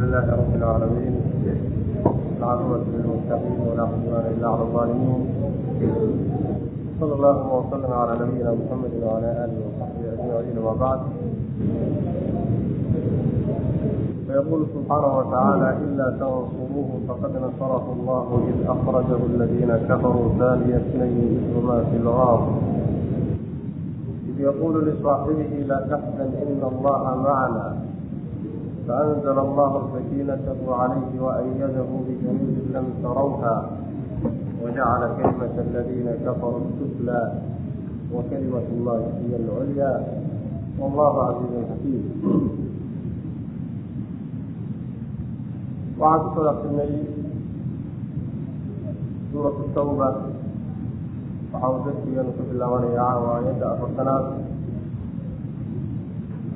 alxamdu lilaahi rabi اlcaalamiin alcaaqibatu lilmustaqiin walaa cudwaana ila cala alظaalimiin sala allahuma wasalama calaa nabiyina muxamedi wala aalihi wasaxbihi ajmaciin ama bacd فيقول سبحانه وتعالى إلا تنصروه فقد نصره الله إذ أخرجه الذين كفروا ثاني اثنين إذهما في الغار. إذ يقول لصاحبه لا تحزن إن الله معنا. فأنزل الله سكينته عليه وأيده بجنود لم تروها وجعل كلمة الذين كفروا السفلى وكلمة الله هي العليا. والله عزيز حكيم. waxaan ku dhaqsinay suuratu tawba waxa uu darsigeenu ku bilaabanayaa waa afartanaad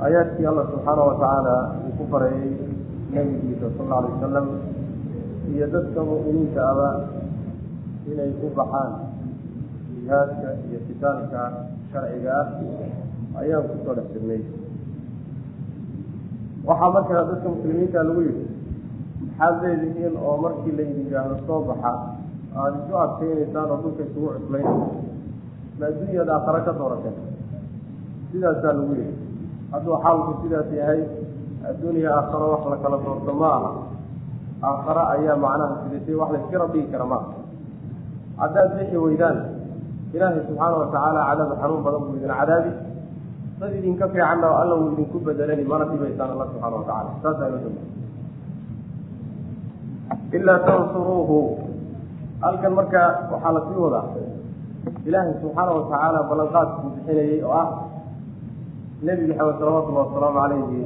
aayaadkii allah subxaana wa tacaala ku bareeyey nabigiisa sal alla alay wasalam iyo dadka mu'miniinta aba inay u baxaan jihaadka iyo kitaalka sharciga ah ayaan ku soo dhex jirnay. Waxaa markaa dadka muslimiinta lagu yidhi maxaad leedihiin oo markii laydin yidhaahdo soo baxa aada isu adkeynaysaan oo dhulka isugu cuslaynaysa ma adduunyada aakhare ka doorateen sidaasaa lagu yidhi. Hadduu xaalku sidaas yahay adduuniya aakharo wax la kala doorto ma aha aakhare ayaa macnaha sidatay wax layskara dhigi kara maaha. Haddaad bixi weydaan ilaahay subxaana watacaala cadaab xanuun badan buu idin cadaabi. Dad idinka fiicanna oo alla uu idinku bedelani mana dhibaysaan alla subxaana watacala saasaa loo dama ilaa tansuruuhu. Halkan marka waxaa la sii wadaa ilaahay subxaana watacaala ballanqaadkuu bixinayey oo ah nebi maxamed salawatullahi wasalaamu calayhi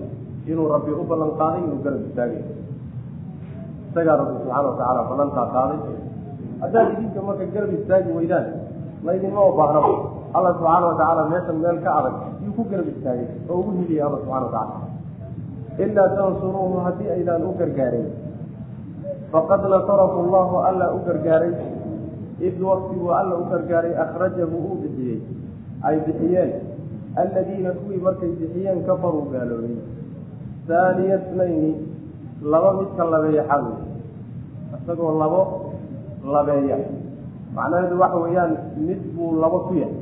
inuu rabbi u ballan qaaday inuu garab istaagay. Isagaa rabbi subxaana watacaala ballantaa qaaday. Haddaad idinka marka garab istaagi weydaan laydinma ubaahnaba alla subxaana watacaala meeshan meel ka adag yuu ku garab istaagay oo ugu hiliyay alla subxana watacala ilaa tansuruuhu haddii aydaan u gargaarin faqad nasarahu llahu alla u gargaaray. Id waktiguu alla u gargaaray akhrajahu uu bixiyey. Ay bixiyeen. Alladiina kuwii markay bixiyeen kafaruu gaaloobay haaniya snayni laba midka labeeya xawi isagoo labo labeeya. Macnaheedu waxa weeyaan mid buu labo ku yahay.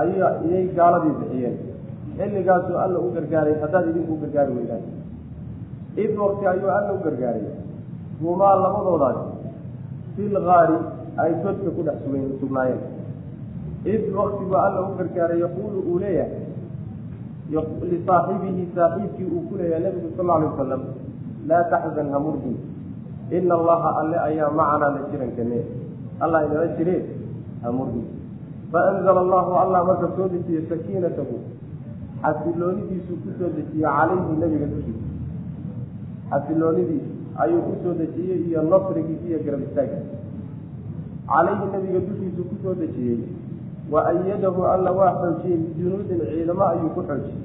Ay iyay gaaladii bixiyeen. Xilligaasuu alla u gargaaray haddaad idinku gargaari weydaan. Id wakti ayuu alla u gargaaray. Humaa labadoodaas fil gaari ay godka ku dhex sugan sugnaayeen. Id waktigu alla u gargaaray yaquulu uu leeyahay lisaaxibihi saaxiibkii uu ku leeyahay nabigu sal alay wasalam laa taxzan hamurdi ina allaha alle ayaa macanaa la jirankane allah inala jireen hamurdi faanzala allahu allah marka soo dejiye sakiinatahu xasiloonidiisuu ku soo dejiye calayhi nabiga dushiisa xasiloonidiisa ayuu ku soo dejiyey iyo nasrigiisa iyo garab istaaggiisa calayhi nabiga dushiisuu ku soo dejiyey wa ayadahu alla waa xoojiyey bijunuudin ciidamo ayuu ku xoojiyey.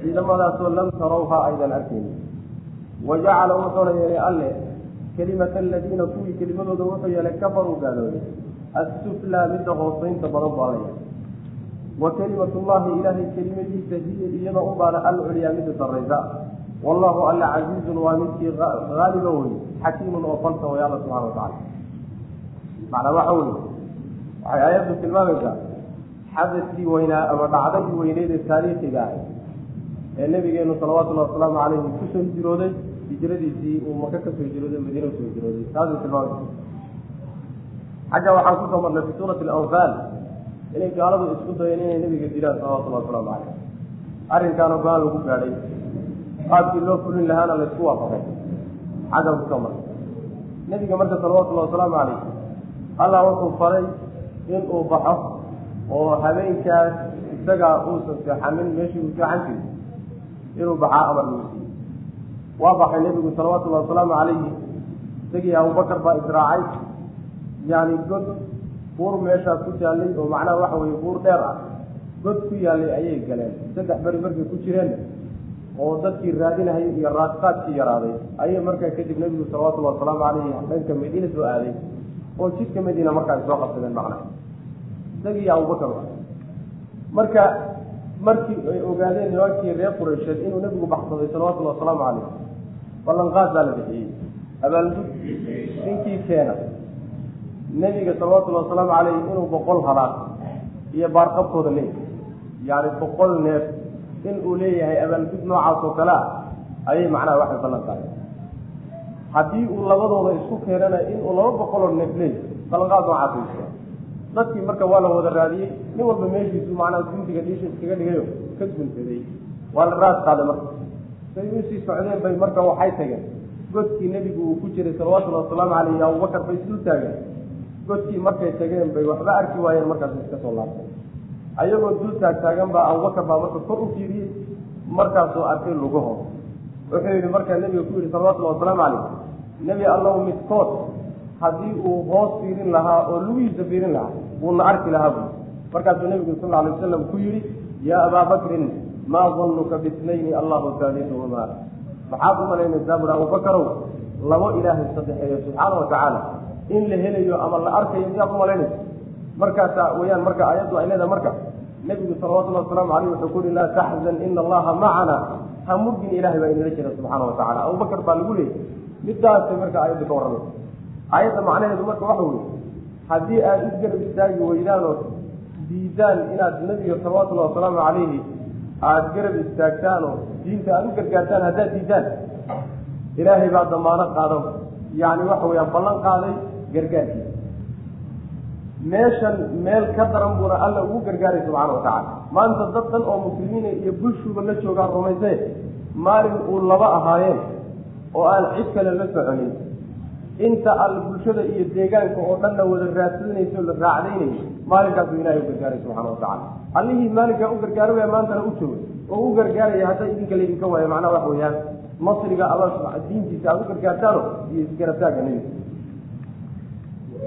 Ciidamadaasoo lam tarawha aydan arkaynin wa jacala wuxuuna yeelay alle kelimata aladiina kuwii kelimadooda wuxuu yeelay kafaruu gaaloobay assuflaa midda hoosaynta badan baa la yeelay. Wa kelimatullahi ilaahay kelimadiisa hiya iyada u baana alculyaa midda sarraysa. Wallahu alla casiizun waa midkii haaliba wey xakiimun oo falsa way alla subxana watacala macnaa waxa weye waxay aayaddu tilmaamaysaa xadadkii weynaa ama dhacdadii weyneyd ee taariikhiga ahay ee nabigeenu salawatullahi wasalaamu calayhi ku soo hijrooday hijradiisii uu maka ka soo hijrooday madiina u soo hijrooday taasay tilmaamaysa xagga waxaan ku soo marnay fi suurati alanfaal inay gaaladu isku dayeen inay nabiga dilaan salawatullahi wasalaamu caleyh arrinkaana go'aan lagu gaadhay qaabkii loo fulin lahaana laysku waafaqay. Xaggan ku soo marnay. Nebiga marka salawatullahi wasalaamu calayh allah wuxuu faray inuu baxo oo habeenkaas isagaa uusan seexanin meeshii uu seexan jiray inuu baxaa amar lagu siiyey. Waa baxay nebigu salawatullahi wasalaamu calayhi. Isagii abubakar baa israacay. Yani god buur meeshaas ku taallay oo macnaha waxa weye buur dheer ah. God ku yaallay ayay galeen. Saddex beri markay ku jireen oo dadkii raadinahayay iyo raadqaadkii yaraaday ayay markaa kadib nebigu salawatullahi wasalaamu calayhi dhanka madiina soo aaday. Oo jidka madiina markaa soo qabsadeen macnaha isagii abubakar marka markii ay ogaadeen nimankii reer qureysheed inuu nebigu baxsaday salawatullahi wasalaamu calayh ballanqaad baa la bixiyey. Abaaldud ninkii keena. Nebiga salawatullhi wasalaamu caleyh inuu boqol halaad iyo baarqabkooda leeyahay yani boqol neef. In uu leeyahay abaaldud noocaas oo kale ah ayay macnaha waxay ballan qaadeen haddii uu labadooda isku keenana inuu laba boqoloo neef leeyahay ballanqaad noocaas dadkii marka waa la wada raadiyey nin walba meeshiisu macnaha guntiga dhiisha iskaga dhigayo ka guntaday waa la raas qaaday marka. Say u sii socdeen bay marka waxay tageen. Godkii nebigu uu ku jiray salawatullhi wasalaamu caleyh iyo abubakar bay islu taageen godkii markay tageen bay waxba arki waayeen markaas iska soo laabtay ayagoo dul taag taagan baa abubakar baa marka kor u fiiriyey markaasuu arkay lugaho wuxuu yihi markaa nebiga ku yihi salawatullhi wasalaamu caleyh nebi allow midkood haddii uu hoos fiirin lahaa oo lugihiisa fiirin lahaa wuuna arki lahaa bu markaasuu nebigu sal alay wasalam ku yihi yaa abaa bakrin maa danuka bitnayni allahu saaliduhumaa maxaad u malaynaysaa buri abubakarow labo ilaahay saddexeeyo subxaana watacaala in la helayo ama la arkayo miyaad u malaynaysa? Markaasa weyaan marka ayaddu ay leedahay marka nebigu salawatullhi wasalaamu caleyh wuxuu ku yihi laa taxzan ina allaha macana ha murgin ilahay baa inala jira subxaana watacala abubakar baa lagu leeyay. Midaasay marka ayaddu ka warramaysa. Aayadda macnaheedu marka waxa weye haddii aad u garab istaagi weydaan oo diidaan inaad nebiga salawatullahi wasalaamu calayhi aada garab istaagtaan oo diinta aada u gargaartaan haddaad diidaan ilaahay baa damaano qaado. Yacni waxa weyaan ballan qaaday gargaarkiisa meeshan meel ka daran buuna alla ugu gargaaray subxaana watacaala maanta dad dhan oo muslimiina iyo bulshuuba la joogaan rumaysee maalin uu laba ahaayeen oo aan cid kale la soconin inta al bulshada iyo deegaanka oo dhan la wada raadsanayso la raacdaynayay maalinkaasuu ilahay u gargaaray subxana watacala allihii maalinkaa u gargaaro waya maantana u jooga. Oo u gargaaraya hadday idinka laydinka waayo macnaha waxa weeyaan nasriga alla diintiisa aada u gargaartaano iyo isgarabtaaga nebiga.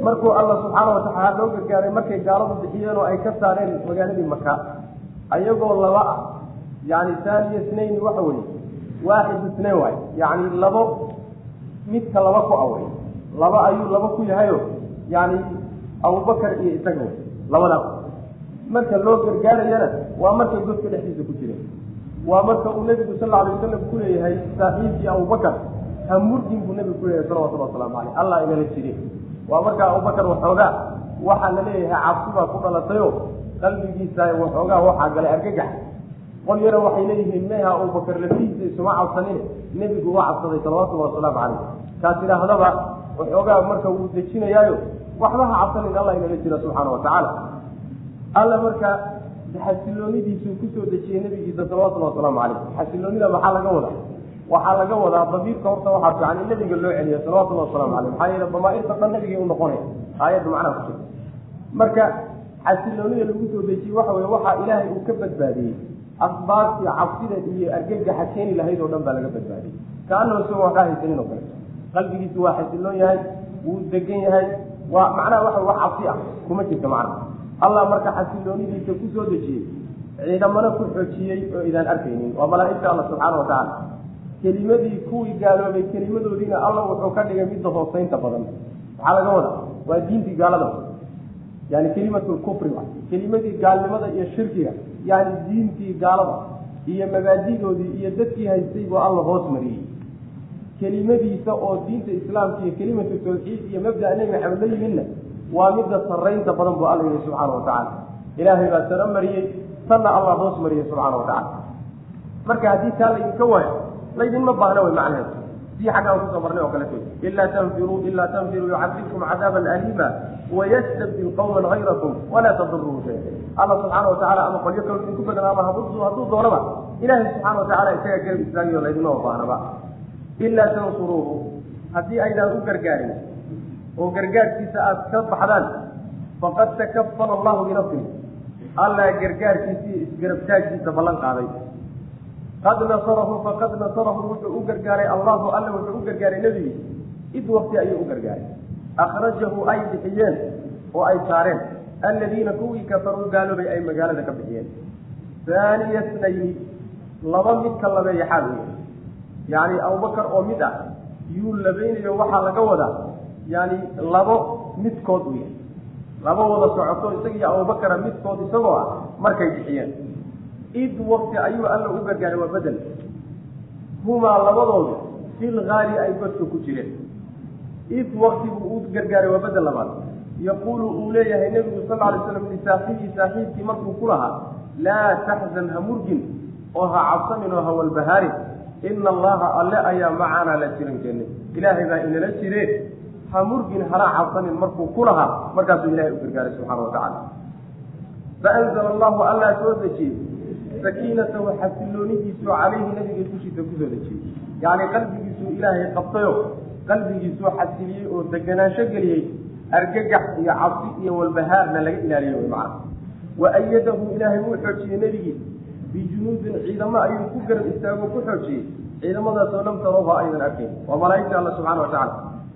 Markuu alla subxaana watacaala loo gargaaray markay gaaladu bixiyeen oo ay ka saareen magaaladii maka ayagoo laba ah yani taaniya snayn waxa weye waaxid isnayn waay yani labo midka laba ku away laba ayuu laba ku yahayo yani abubakar iyo isaga wey labadaas marka loo gargaarayana waa markay godka dhexdiisa ku jireen waa marka uu nebigu sal alay wasalam ku leeyahay saaxiibkii abubakar hamurgin buu nebigu kuleeyahay salawatulli wasalaamu caleyh allah inala jire. Waa markaa abubakar waxoogaa waxaa la leeyahay cabsi baa ku dhalatayo qalbigiisa waxoogaa waxaa galay argagax. Qol yara waxay leeyihiin meha abubakar lafihiisa isuma cabsanin nebigu waa cabsaday salawatullahi wasalaamu caleyh kaas idhaahdaba waxoogaa marka wuu dejinayaayo waxba ha cabsanin allah inala jira subxaana watacaala alla marka xasiloonidiisuu ku soo dejiyey nebigiisa salawatullahi wasalaamu caleyh xasiloonida maxaa laga wadaa? Waxaa laga wadaa dabiirka horta waxaa fiican in nabiga loo celiyo salawatullahi wasalaamu caleyh maxaa yeele damaairta dhan nabigay u noqonaya. Aayadda macnaha ku jirta marka xasiloonida lagu soo dejiyey waxa weye waxaa ilaahay uu ka badbaadiyey asbaabtii cabsida iyo argagaxa keeni lahayd oo dhan baa laga badbaadiyey. Kaanao isagoo waxkaa haysanin oo kale qalbigiisu waa xasiloon yahay wuu degan yahay. Waa macnaha waxa wax cabsi ah kuma jirta macnaha allah marka xasiloonidiisa ku soo dejiyey ciidamana ku xoojiyey oo idaan arkaynin. Waa malaaigta alla subxaana watacaala kelimadii kuwii gaaloobay kelimadoodiina alla wuxuu ka dhigay midda hooseynta badan. Maxaa laga wadaa waa diintii gaalada. Yani kelimatlkufri kelimadii gaalnimada iyo shirkiga yani diintii gaalada iyo mabaadidoodii iyo dadkii haystay buu alla hoos mariyey kelimadiisa oo diinta islaamka iyo kelimatu tawxiid iyo mabdaa nebi maxamed la yimidna waa midda saraynta badan buu alla yihi subxaana watacaala ilaahay baa saro mariyey tanna allah hoos mariyey subxaana watacaala marka haddii taa laydinka waayo laydinma baahna way macnaheedu sii xaggaan ku soo marnay oo kaleto ilaa tanfiruu ilaa tanfiruu yucadibkum cadaaban aliima wayastabdil qawman hayrakum walaa taduruhu shay alla subxaana watacaala ama qolyo kalo idinku badan ama hadduu doonaba ilaahay subxaana watacaala isagaa garab istaagayo laydinma baahnaba ilaa tansuruuhu haddii aydaan u gargaarin oo gargaarkiisa aada ka baxdaan faqad takafala allahu binafsihi alla gargaarkiisa iyo isgarabtaagkiisa ballan qaaday qad nasarahu faqad nasarahu wuxuu u gargaaray allahu alla wuxuu u gargaaray nebigiisa id wakti ayuu u gargaaray akhrajahu ay bixiyeen oo ay saareen alladiina kuwii kafaruu gaaloobay ay magaalada ka bixiyeen haaniya snayni laba midka labeeya xaal wey yani abubakar oo mid ah yuu labaynayo waxaa laga wadaa yani labo midkood u yahay. Laba wada socoto isaga iyo abubakara midkood isagoo ah markay bixiyeen. Id wakti ayuu alla u gargaaray waa bedel. Humaa labadoodu fi lgaari ay godka ku jireen. Id waktigu uu gargaaray waa bedel labaad. Yaquulu uu leeyahay nebigu sal alay slam lisaaxibii saaxiibkii markuu ku lahaa laa taxzan ha murgin oo ha cabsamin oo ha walbahaarin ina allaha alle ayaa macaanaa la jirankeena ilaahay baa inala jire. Ha murgin hana cabsanin markuu ku lahaa markaasuu ilahay u gargaaray subxaana wa tacala faanzala allahu allaa soo dejiyey. Sakiinatahu xasiloonidiisu calayhi nabiga dushiisa ku soo dejiyey. Yacni qalbigiisuu ilaahay qabtayo qalbigiisuu xasiliyey oo deganaansho geliyey argagax iyo cabsi iyo walbahaarna laga ilaaliyo wy macana. Wa ayadahu ilaahay wuu xoojiyey nebigii bijunuudin ciidamo ayuu ku garab istaago ku xoojiyey ciidamadaasoo lam tarawha aydan arkayn waa malaaigta alla subxana wa tacala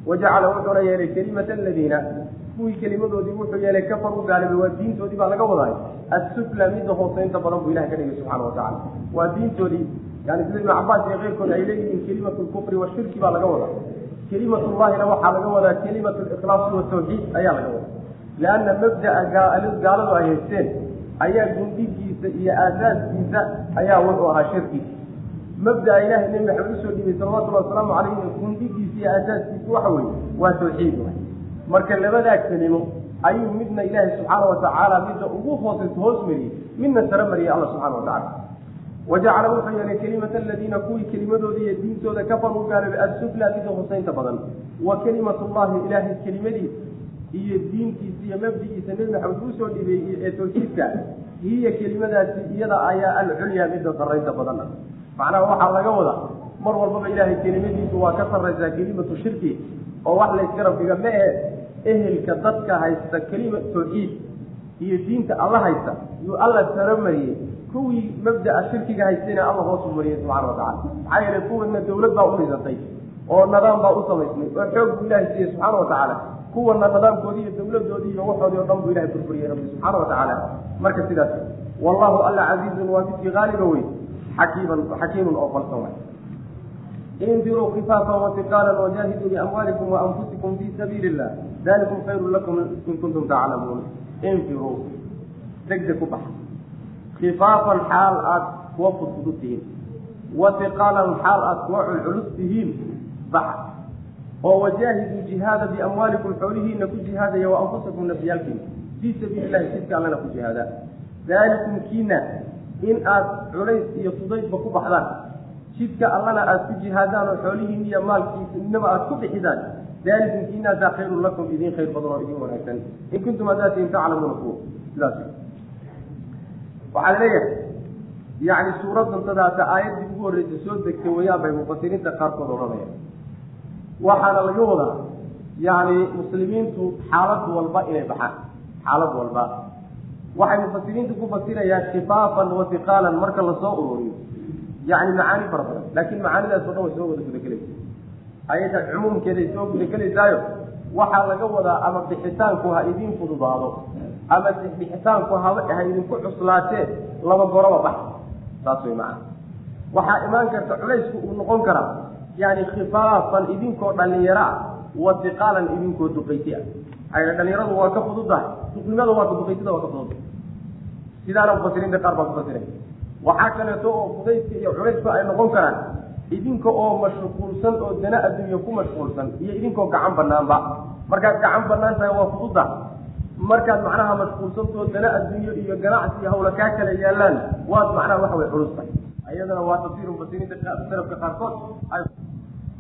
wajacala wuxuuna yeelay kelimata aladiina kuwii kelimadoodii wuxuu yeelay kafar u gaalibay waa diintoodii baa laga wadaay assufla midda hooseynta badan buu ilahay ka dhigay subxana wa tacala waa diintoodii yani sida ibnu cabaas iyo keyrkood ay leeyihiin kelimatu lkufri washirki baa laga wadaa kelimatullahina waxaa laga wadaa kelimatu likhlaasi watawxiid ayaa laga wadaa leanna mabdaa gaaladu ay haysteen ayaa gundigiisa iyo aasaaskiisa ayaa wuxuu ahaa shirkiisa mabdaa ilahay nebi maxamed u soo dhibay salawatullahi wasalaamu calayhi gundigiisa iyo aasaaskiisa waxa weeye waa tawxiid marka labadaa kelimo ayuu midna ilaahay subxaana wa tacaala midda ugu hoosaysa hoos mariyey midna sare mariyey alla subxana wa tacala wajacala wuxuu yeelay kelimata aladiina kuwii kelimadoodii iyo diintooda kafaruu gaaloobay assufla midda hoseynta badan. Wa kelimatullahi ilaahay kelimadiisa iyo diintiisa iyo mabdigiisa nebi maxamed u soo dhibeeyey ee tawxiidka hiya kelimadaasi iyada ayaa alculyaa midda sarraynta badan macnaha waxaa laga wadaa mar walbaba ilaahay kelimadiisu waa ka sarraysaa kelimatu shirki oo wax laysgarab dhiga ma ahe ehelka dadka haysta kelima tawxiid iyo diinta alla haysta yuu alla saro mariyey kuwii mabdaa shirkiga haystayna alla hoosu mariyey subxana wa tacala maxaa yeelay kuwana dawlad baa u dhisatay oo nadaam baa u samaysmay oo xoog buu ilahay siiyey subxaana wa tacaala kuwana nidaamkoodii iyo dawladoodii iyo waxoodii o dhan buu ilahay burburiyey rabbi subxaana wa tacaala marka sidaas wallahu alla casiizun waa midkii qaaliba wey xakiiman xakiimun oo falsan waay. Infiruu kifaafa watiqaala wajahiduu biamwaalikum waanfusikum fi sabiili illah dalikum khayru lakum in kuntum taclamuun infiruu degdeg ku baxa. Kifaafan xaal aad kuwa fudfudud tihiin. Watiqaalan xaal aad kuwa culculus tihiin baxa oo wajaahiduu jihaada biamwaalikum xoolihiina ku jihaadaya wa anfusakum nafyaalkiina fii sabiili illahi jidka allana ku jihaada. Dalikum kiina in aad culays iyo fudaydba ku baxdaan. Jidka allana aad ku jihaadaan oo xoolihiin iyo maalkiisinaba aad ku bixidaan. Dalikum kiinaasaa khayrun lakum idin khayr badan oo idin wanaagsan. In kuntum hadaatiin taclamuuna kuwa. Sidaas. Waxaa leeyahay yani suuradan tadaata aayaddii ugu horreysa soo degtay wayaan bay mufasiriinta qaarkood odhanayaan waxaana laga wadaa yani muslimiintu xaalad walba inay baxaan xaalad walba. Waxay mufasiriintu ku fasirayaan kifaafan watiqaalan marka la soo ururiyo yani macaani fara badan laakiin macaanidaas o dhan way soo wada gudagelaysa ayada cumuumkeeday soo gudagelaysaayo waxaa laga wadaa ama bixitaanku ha idiin fududaado ama bixitaanku ha idinku cuslaatee laba goroba bax saas way macana waxaa imaan karta culaysku uu noqon karaa yani khifaafan idinkoo dhalinyaro ah watiqaalan idinkoo duqayti ah dhalinyaradu waa ka fududahay duqnimada waa duqaytida waa ka fududahay sidaana mufasiriinta qaar baa kufasiray waxaa kaleeto oo fudaydka iyo culaysku ay noqon karaan idinka oo mashquulsan oo dana adduunya ku mashquulsan iyo idinkoo gacan banaanba markaad gacan bannaan tahay waa fududa. Markaad macnaha mashquulsantoo dana adduunyo iyo ganacsi hawla kaa kala yaalaan waad macnaha waxa way culus tahay. Waa tafsiir mufasiriinta salafka qaarkood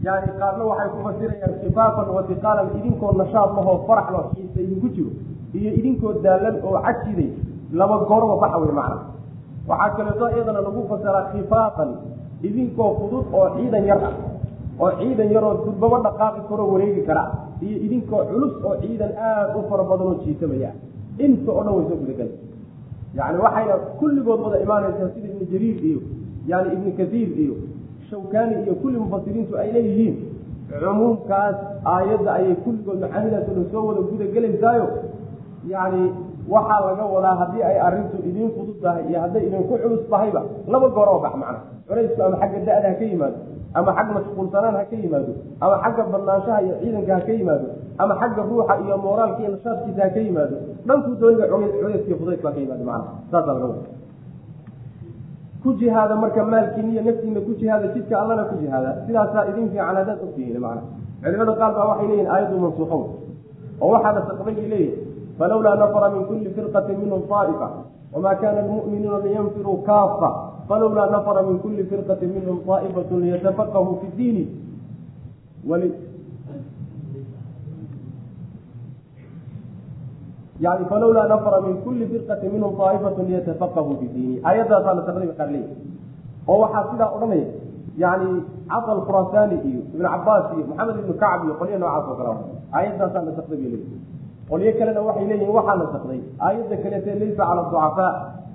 yani qaarna waxay ku fasirayaan kifaafan watiqaalan idinkoo nashaad lahoo farax loo xiisa idinku jiro iyo idinkoo daalan oo cajiday laba goorba baxa wey macna. Waxaa kaleeto iyadana lagu fasiraa kifaafan idinkoo fudud oo ciidan yar ah oo ciidan yaroo durbaba dhaqaaqi karoo wareegi kara iyo idinkoo culus oo ciidan aada u fara badan oo jiitamaya. Inta oo dhan way soo gudagala yani waxayna kulligood wada imaanaysaa sida ibnu jariir iyo yani ibnu kasiir iyo shawkani iyo kulli mufasiriintu ay leeyihiin cumuumkaas aayadda ayay kulligood macaanidaas o dhan soo wada gudagelaysaayo yani waxaa laga wadaa haddii ay arintu idiin fudud tahay iyo hadday idinku culus tahayba laba goor oo bax macna culaysku ama xagga da-da ha ka yimaado ama xag mashquulsanaan ha ka yimaado ama xagga badnaanshaha iyo ciidanka ha ka yimaado ama xagga ruuxa iyo mooraalka iyo nashaadkiisa ha ka yimaado. Dhankuu dooniga culayskiy fudayd baa ka yimaado macna saasaa laga wada ku jihaada marka maalkiina iyo naftiina ku jihaada jidka allana ku jihaada sidaasaa idin fiican haddaad ogtihiin macna culimada qaar baa waxay leeyihiin aayaddu mansuuqa oo waxaa la saqday bay leeyihiin falawlaa nafara min kulli firqatin minhum aa'ifa wma kana almu'minuuna liyanfiruu kaafa falawlaa nafara min kulli firqatin minhum aa'ifatun liyatafaqahuu fi diini yani falawlaa nafara min kulli firqatin minhum aa'ifatun liyatafaqahuu fi diini aayadaasaa ba qaar leeyihi oo waxaa sidaa odhanaya yani casa alkhurasaani iyo ibn cabaas iyo maxamed ibnu kacb iyo qolyo noocaas oo kale aayadaasaa la saqday bay leeyihi qolyo kalena waxay leeyihiin waxaa la saqday aayadda kaleete laysa cala ducafaa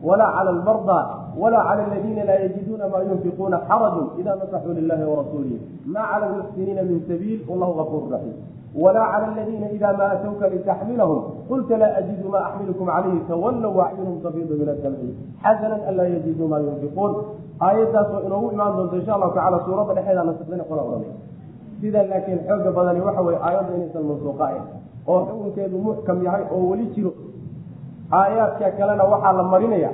walaa cala almardaa walaa cala aladiina laa yajiduuna maa yunfiquuna xarajun ida nasaxuu lilahi warasuulihi maa cala almuxsiniina min sabiil wallahu gafuuru raxiim walaa cala aladiina ida maa atowka litaxmilahum qulta laa ajidu maa axmilukum calayhi tawallow wacyunhum tafiidu min adamci xasanan an laa yajiduu maa yunfiquun aayaddaasoo inoogu imaan doonto insha allahu tacala suuradda dhexeeda la saqdayna qola odhanay sida laakiin xooga badani waxa weye aayadda inaysan mansuuqa ahayn oo xukunkeedu muxkam yahay oo weli jiro aayaadka kalena waxaa la marinaya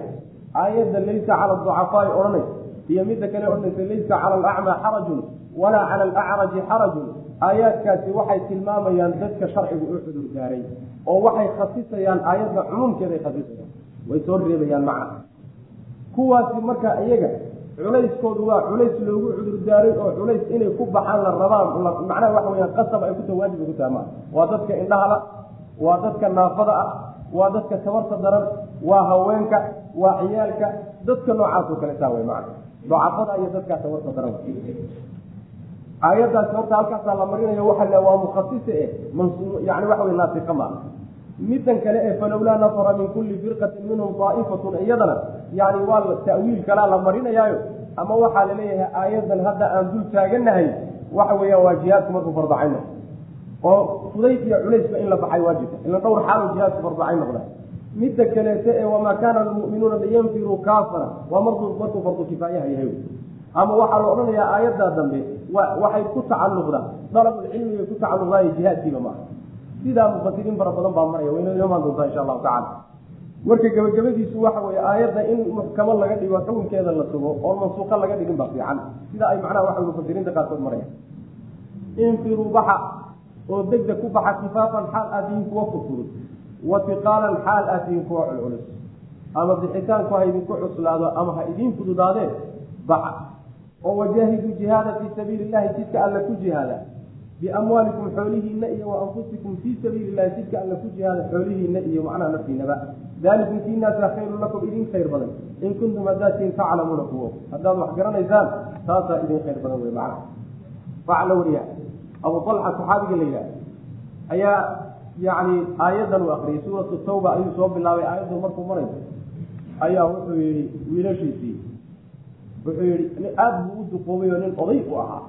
aayadda laysa cala ducafaai odhanay iyo midda kale odhanaysa laysa cala alacmaa xarajun walaa cala alacraji xarajun aayaadkaasi waxay tilmaamayaan dadka sharcigu u cudur gaaray oo waxay khasisayaan aayadda cumuumkeeday khasisayaan. Way soo reebayaan macna kuwaasi marka iyaga culayskoodu waa culays loogu cudur daaray oo culays inay ku baxaan la rabaan. Macnaha waxa weyaan qasab ay ku taha waajib ku taha maa waa dadka indhahala waa dadka naafada ah waa dadka tabarta daran waa haweenka waa ciyaalka dadka noocaas oo kale taa wey macna docafada iyo dadkaa tabarta daran aayaddaasi horta halkaasaa la marinayo waxa le waa mukhasise eh yani waxa wey naasiqa maa middan kale ee falowlaa nafara min kulli firqatin minhum daa'ifatun iyadana yani waa ta'wiil kalaa la marinayaayo ama waxaa la leeyahay aayaddan hadda aan dul taaganahay waxa weeyaan waa jihaadku markuu fardacay noqdo. Oo fudayd iyo culaysba in la baxay waajibka ila dhowr xaalo jihaadku fardacay noqda. Midda kaleete ee wamaa kaana almu'minuuna liyanfiruu kaafara waa markuu markuu fardu kifaayaha yahay ama waxaa la odhanayaa aayaddaa dambe waxay ku tacalluqdaa dalabulcilmigay ku tacalluqdaayo jihaadkiiba maaha sidaa mufasiriin fara badan baa maraya wayna inoo imaan insha allahu tacala marka gabagabadiisu waxa weeye aayadda in muxkamo laga dhigo xukunkeeda la sugo oo mansuuqa laga dhigin baa fiican. Sida ay macnaha waxa mufasiriinta qaarkood maraya. Infiruu baxa oo degdeg ku baxa kifaafan xaal aad tihiin kuwa furfurud wa tiqaalan xaal aad tihiin kuwa culculus. Ama bixitaanku ha idinku cuslaado ama ha idiin fududaadeen baxa oo wajaahiduu jihaada fii sabiili illahi jidka alla ku jihaada biamwaalikum xoolihiina iyo wa anfusikum fii sabiili illahi jidka alla ku jihaada xoolihiina iyo macnaha naftiinaba dalikum kiinaasa khayrun lakum idin khayr badan in kuntum hadaatiin taclamuuna kuwo haddaad wax garanaysaan taasaa idin khayr badan wey macnaha waxaa la wariyaa abu alxa saxaabiga la yidhaha ayaa yani aayaddan u akriyay suuratu tawba ayuu soo bilaabay aayaddu markuu marayo ayaa wuxuu yihi wiilashiisii wuxuu yihi aada buu u duqoobay oo nin oday u ahaa.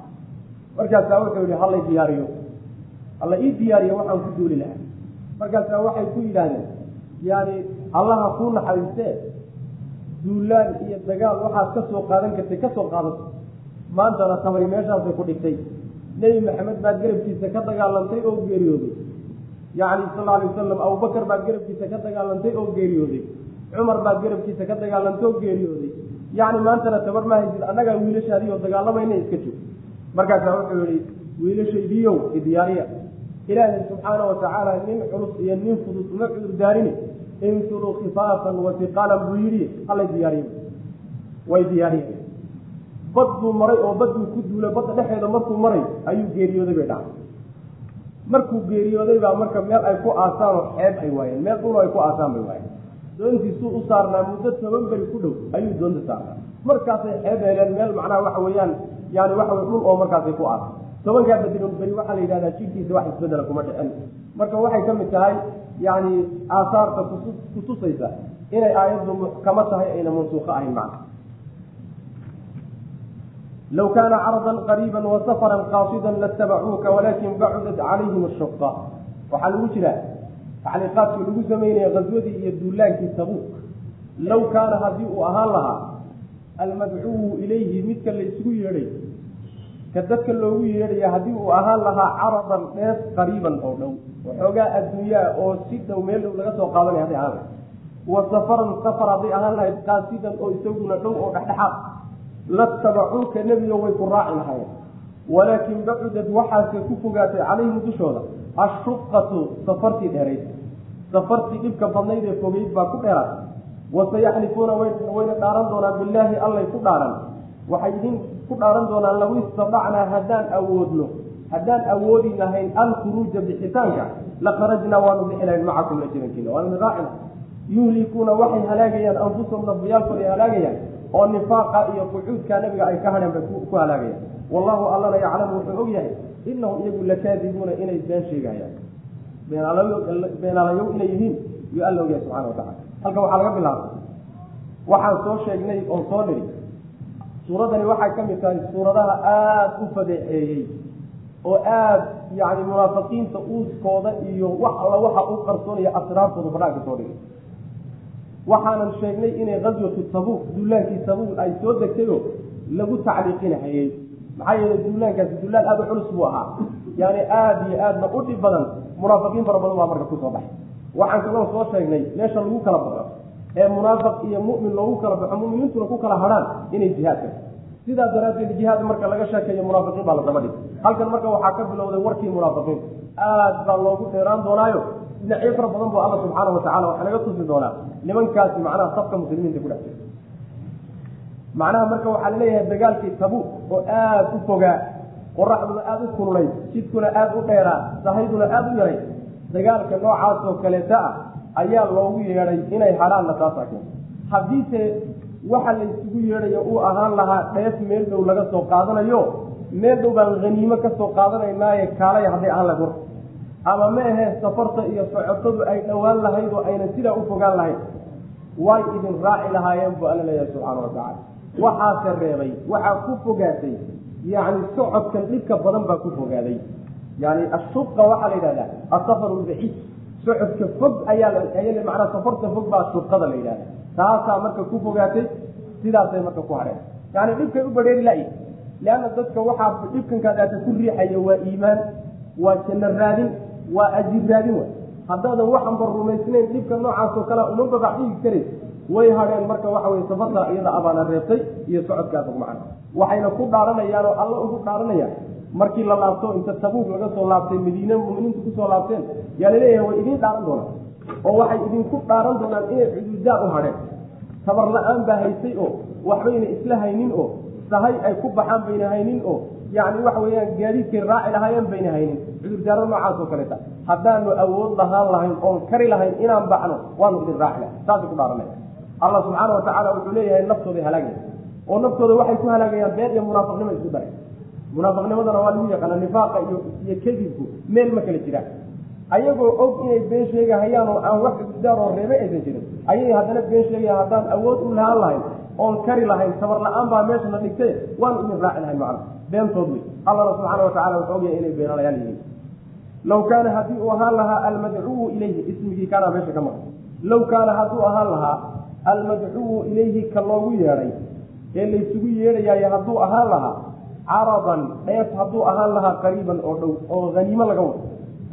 Markaasaa wuxuu yihi hallay diyaariyo. Halla ii diyaariyo waxaan ku duuli lahaa. Markaasaa waxay ku yidhaahdeen yani allaha kuu naxariistee duulaan iyo dagaal waxaad ka soo qaadan kartay ka soo qaadato. Maantana tabari meeshaasay ku dhigtay. Nebi maxamed baad garabkiisa ka dagaalantay oo geeriyooday. Yacni sal alay wasalam abubakar baad garabkiisa ka dagaalantay oo geeriyooday. Cumar baad garabkiisa ka dagaalantay oo geeriyooday yacni maantana tabar ma haysid annagaa wiilashaadii oo dagaalamayna iska joog markaasaa wuxuu yihi wiilashaydiiyow idiyaariya ilaahay subxaana watacaala nin culus iyo nin fudud uma cudur daarini infiruu khifaafan watiqaalan buu yidhi. Hallay diyaariye way diyaariyeen bad buu maray oo badduu ku duulay badda dhexeeda markuu maray ayuu geeriyooday bay dhacay markuu geeriyooday baa marka meel ay ku aasaan oo xeeb ay waayeen. Meel dhul ay ku aasaan bay waayeen doontiisuu u saarnaa muddo toban beri ku dhow ayuu doonta saarnaa. Markaasay xeeb heleen meel macnaha waxa weeyaan yani waxa wey dhul oo markaasay ku aasay tobankaa badiron beri waxaa la yidhahdaa jirkiisa wax isbedela kuma dhicin. Marka waxay ka mid tahay yani aasaarta kutusaysa inay aayaddu muxkamo tahay ayna mansuuqo ahayn macna. Low kaana cardan qariiba wasafaran qaasidan latabacuuka walakin bacudat calayhim ashuqa waxaa lagu jiraa tacliiqaadkii lagu sameynaya kaswadii iyo duulaankii tabuuk. Low kaana haddii uu ahaan lahaa almadcuwu ilayhi midka la isugu yeedhay ka dadka loogu yeedhaya haddii uu ahaan lahaa caradan dheef qariiban oo dhow. Waxoogaa adduunyaa oo si dhow meel dhow laga soo qaadanaya hadday ahaan wa safaran safar hadday ahaan lahayd qaasidan oo isaguna dhow oo dhexdhexaad. Latabacuuka nebigo way ku raaci lahayen walaakin bacudad waxaase ku fogaatay calayhim dushooda ashuqatu safartii dheerayd. Safartii dhibka badnayd ee fogeyd baa ku dheeraatay wasayaxlifuuna wayna dhaaran doonaan bilaahi allay ku dhaaran. Waxay idin ku dhaaran doonaan law istadacnaa haddaan awoodno. Haddaan awoodi lahayn alkhuruuja bixitaanka lakharajnaa waanu bixi lahayn macakum la jirankiina waanu raacina yuhlikuuna waxay halaagayaan anfusahum nafyaalkooday halaagayaan oo nifaaqa iyo qucuudka nabiga ay ka hadheen bay ku halaagayaan. Wallahu allana yaclamu wuxuu og yahay inahum iyagu lakaadibuuna inay been sheegayaan beenaalayow inay yihiin yuu alla ogyahay subxana wa tacala halka waxaa laga bilaabay waxaan soo sheegnay oo soo niri suuradani waxay ka mid tahay suuradaha aada u fadeexeeyey oo aada yani munaafiqiinta uuskooda iyo wax alla waxa u qarsoonaya asraartooda badhaanka soo dhigay waxaanan sheegnay inay gaswatu tabuuk duulaankii tabuuk ay soo degtayo lagu tacliiqinahayey maxaa yeelay duulaankaasi duulaan aada u culus buu ahaa. Yani aada iyo aadna u dhib badan munaafiqiin fara badan baa marka ku soo baxay. Waxaan kaloo soo sheegnay meesha lagu kala baxo ee munaafiq iyo mu'min loogu kala baxo mu'miniintuna ku kala hadhaan inay jihaadka sidaa daraaddeed jihaad marka laga sheekeeyo munaafiqiin baa la daba dhig halkan marka waxaa ka bilowday warkii munaafiqiin. Aad baa loogu dheeraan doonaayo. Dhinacyo fara badan buu alla subxaana watacala waxaa naga tusi doonaa. Nimankaasi macnaha safka muslimiinta ku dhex jira macnaha marka waxaa la leeyahay dagaalkii tabuuk oo aada u fogaa qoraxduna aada u kululayd jidkuna aada u dheeraa sahayduna aada u yaray dagaalka noocaas oo kaleeta ah ayaa loogu yeedhay inay hadhaanna taasaa keenta haddiise waxa la isugu yeedhayo uu ahaan lahaa dheef meel dhow laga soo qaadanayo meel dhow baan haniimo ka soo qaadanaynaaye kaalaya hadday ahaan lahayd warka ama ma safarta iyo socotadu ay dhowaan lahayd oo aynan sidaa u fogaan lahayn way idin raaci lahaayeen buu alla leeyahay subxaana watacala waxaase reebay waxaa ku fogaatay. Yacni socodkan dhibka badan baa ku fogaaday yani ashuqa waxaa la yidhahdaa asafaru lbaciid socodka fog ayaa manaa safarta fog baa shuqada la yidhahda taasaa marka ku fogaatay sidaasay marka ku hadheen yani dhibkay u badheeri la leanna dadka waxaa dhibkankaadaata ku riixaya waa iimaan waa janno raadin waa ajir raadin wa haddaadan waxanba rumaysnayn dhibka noocaas oo kale uma babax dhigi karays way hadheen marka waxa weye safarta iyada abaana reebtay iyo socodkaa fog macana waxayna ku dhaaranayaan oo alla ugu dhaaranayaan markii la laabto inta tabuuk laga soo laabtay madiine muminiintu ku soo laabteen yaa la leeyahay way idiin dhaaran doonaan. Oo waxay idinku dhaaran doonaan inay cuduudaan u hadheen tabar la'aan baa haysay oo waxbayna isla haynin oo sahay ay ku baxaan bayna haynin oo yani waxa weeyaan gaadiidkay raaci lahaayeen bayna haynin. Cudurdaaro noocaas oo kaleeta haddaanu awood lahaan lahayn oon kari lahayn inaan baxno waanu idin raaci saasay ku dhaaranaya allah subxaana watacaala wuxuu leeyahay naftooday halaagaya oo naftooda waxay ku halaagayaan been iyo munaafiqnimo isku daray munaafiqnimadana waa lagu yaqaana nifaaqa iyo iyo kadibku meel ma kala jiraan. Ayagoo og inay been sheegahayaan oo aan wax cudurdaar oo reebe aysan jirin ayay haddana been sheegayaan haddaan awood u lahaan lahayn oon kari lahayn sabar la'aan baa meesha la dhigtay waanu idin raaci lahayn macna beentood wey allana subxaana watacala wuxuu ogyahay inay beenalayaan yihiin. Law kaana haddii uu ahaan lahaa almadcuwu ilayhi ismigii kaanaa meesha ka maqan. Law kaana hadduu ahaan lahaa almadcuwu ilayhi ka loogu yeedhay ee laysugu yeedhayaayo hadduu ahaan lahaa caradan dheef hadduu ahaan lahaa qariiban oo dhow oo haniimo laga wado.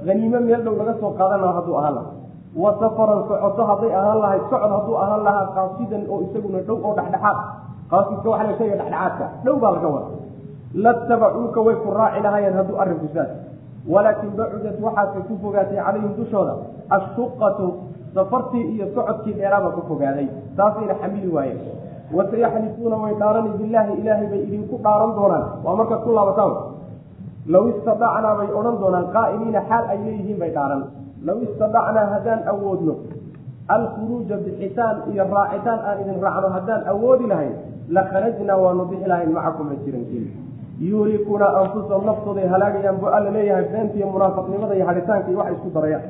Haniimo meel dhow laga soo qaadan lahaa hadduu ahaan lahaa. Wa safaran socoto hadday ahaan lahayd socod hadduu ahaan lahaa qaasidan oo isaguna dhow oo dhexdhexaad. Qaasidka waxa la sheegaya dhexdhexaadka. Dhow baa laga wada latabacuuka way ku raaci lahaayeen hadduu arrinku saas walaakin bacudat waxaase ku fogaatay calayhim dushooda ashuqatu safartii iyo socodkii dheeraaba ku fogaaday. Taasayna xamili waayeen. Wasayaxlifuuna way dhaarani bilaahi ilaahay bay idinku dhaaran doonaan. Waa markaad ku laabataan law istadacnaa bay odhan doonaan qaa'imiina xaal ay leeyihiin bay dhaaran. Law istadacnaa haddaan awoodno alkhuruuja bixitaan iyo raacitaan aan idin raacno haddaan awoodi lahayn la kharajnaa waanu bixi lahayn macakum la jirankiin yuhlikuuna anfusahum naftooday halaagayaan buu alla leeyahay beentiiyo munaafiqnimada iyo hadhitaanka iyo wax isku darayaan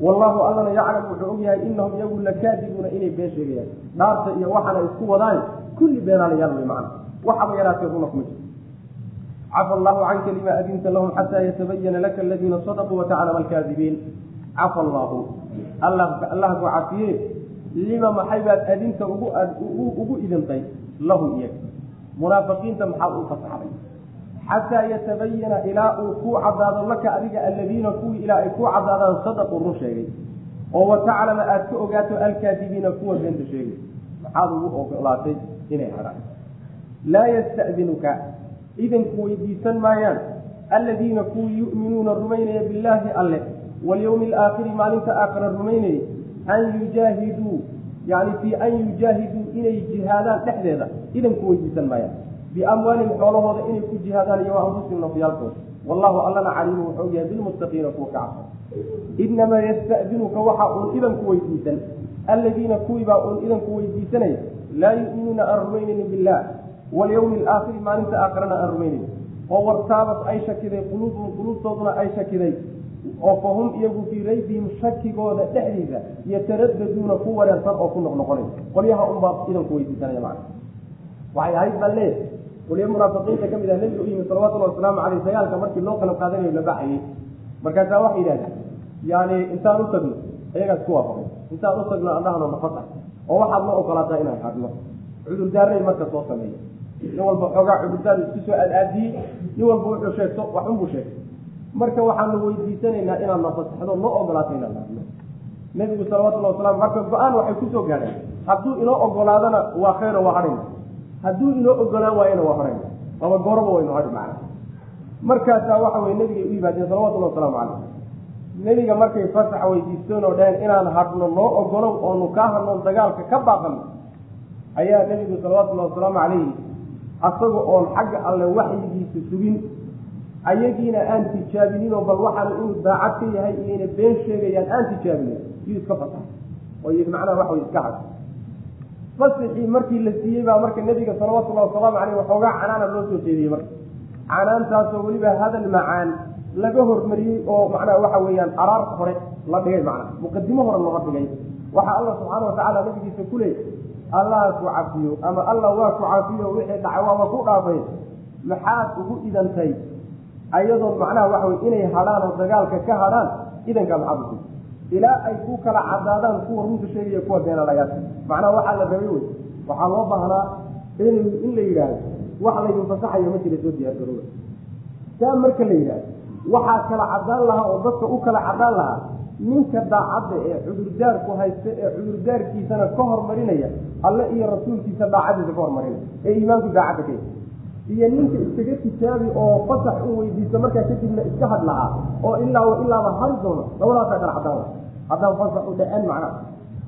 wallahu allana yaclam wuxuu og yahay inahum iyagu lakaadibuuna inay been sheegayaan. Dhaarta iyo waxaana isku wadaan kulli beenaalayaal wey macana waxaba yaraatee runa kuma jirto. Cafa allahu canka lima adinta lahum xataa yatabayana laka aladiina sadaquu wataclama alkaadibiin. Cafa allahu allah ku cafiye lima maxay baad adinta ugu idintay? Lahum iyaga. Munaafiqiinta maxaad u fasaxday xataa yatabayana ilaa uu kuu cadaado laka adiga aladiina kuwii ilaa ay kuu cadaadaan sadaquu run sheegay oo wataclama aada ka ogaato alkaadibiina kuwa beenta sheegay maxaad ugu ogolaatay inay hadhaan laa yastadinuka idanku weydiisan maayaan aladiina kuwii yu'minuuna rumaynaya billaahi alle walyawmi alaakhiri maalinta aakhira rumaynayay an yujaahiduu yani fii an yujaahiduu inay jihaadaan dhexdeeda idanku weydiisan maayaan biamwaalihim xoolahooda inay ku jihaadaan iyo anfusihim nafyaalkooda wallahu allana caliimu wuxuu yahay bilmuttaqiina kuwa ka cabsa inamaa yastadinuka waxa uun idanku weydiisan aladiina kuwiibaa uun idanku weydiisanaya laa yu'minuuna aan rumaynaynin billah walyawmi alaakhiri maalinta aakhirana aan rumaynayn oo wartaabat ay shakiday quluubuhum quluubtooduna ay shakiday oo fahum iyagu fii raybihim shakigooda dhexdiisa yataraddaduuna ku wareersan oo ku noqnoqonay qolyaha unbaa idanku weydiisanaya macna waxay ahayd baa lee qolyo munaafiqiinta ka mid ah nebiga u yimi salawatullahi wasalaamu caleyh dagaalka markii loo qalab qaadanayo la baxayay. Markaasaa waxay yidhahdeen yani intaan u tagno iyagaas ku waafaqay. Intaan u tagno andhahno nafasa oo waxaad ma ogolaataa inaan hadno cudurdaaray marka soo sameeya nin walba xoogaa cudurdaar isku soo aadaadiyey nin walba wuxuu sheegto waxunbuu sheegay marka waxaanu weydiisanaynaa inaad nafasaxdo noo ogolaato inaan hadno nebigu salawatullahi wasalam marka go'aan waxay ku soo gaadheen hadduu inoo ogolaadana waa khayro waa hadhayna hadduu inoo ogolaan waayana waa hadhayna ama gooraba waynu hadhi macna. Markaasaa waxa weye nebigay u yimaadeen salawatullahi wasalaamu caleyh nebiga markay fasax weydiisteen oo dhaheen inaan hadhno noo ogolow oonu kaa hadno dagaalka ka baaqano ayaa nebigu salawatullahi wasalaamu calayhi asaga oon xagga alle waxyigiisa sugin. Ayagiina aan tijaabinin oo bal waxaan inuu daacad ka yahay iyo inay been sheegayaan aan tijaabinin yuu iska fasaxay. Oo yii macnaha waxa way iska had fasaxii markii la siiyey baa marka nebiga salawatullahi wasalaamu caleyh waxoogaa canaana loo soo jeediyey marka. Canaantaasoo weliba hadal macaan laga hormariyey oo macnaha waxa weeyaan araar hore la dhigay macnaha. Muqadimo hore looga dhigay. Waxaa alla subxaana watacaala nabigiisa ku leeyay allaha ku cafiyo ama alla waa ku cafiyo wixii dhacay waaba ku dhaafay. Maxaad ugu idantay ayadoon macnaha waxa wey inay hadhaan oo dagaalka ka hadhaan idankaa maxaad usi ilaa ay ku kala cadaadaan kuwa runta sheegaya kuwa beenalayaas macnaha waxaa la rabay wey waxaa loo baahnaa in in la yidhaahdo wax laydin fasaxayo ma jira soo diyaargarooba saa marka la yidhaahdo waxaa kala cadaan lahaa oo dadka u kala cadaan lahaa ninka daacadda ee cudurdaarku haysta ee cudurdaarkiisana ka hormarinaya alle iyo rasuulkiisa daacadiisa ka hormarinaya ee iimaanku daacadda ka iyo ninka iskaga tijaabi oo fasax u weydiisto markaa kadibna iska had lahaa oo ilaa ilaaba hari doono labadaasaa laha haddaan fasax u dhaceen macnaha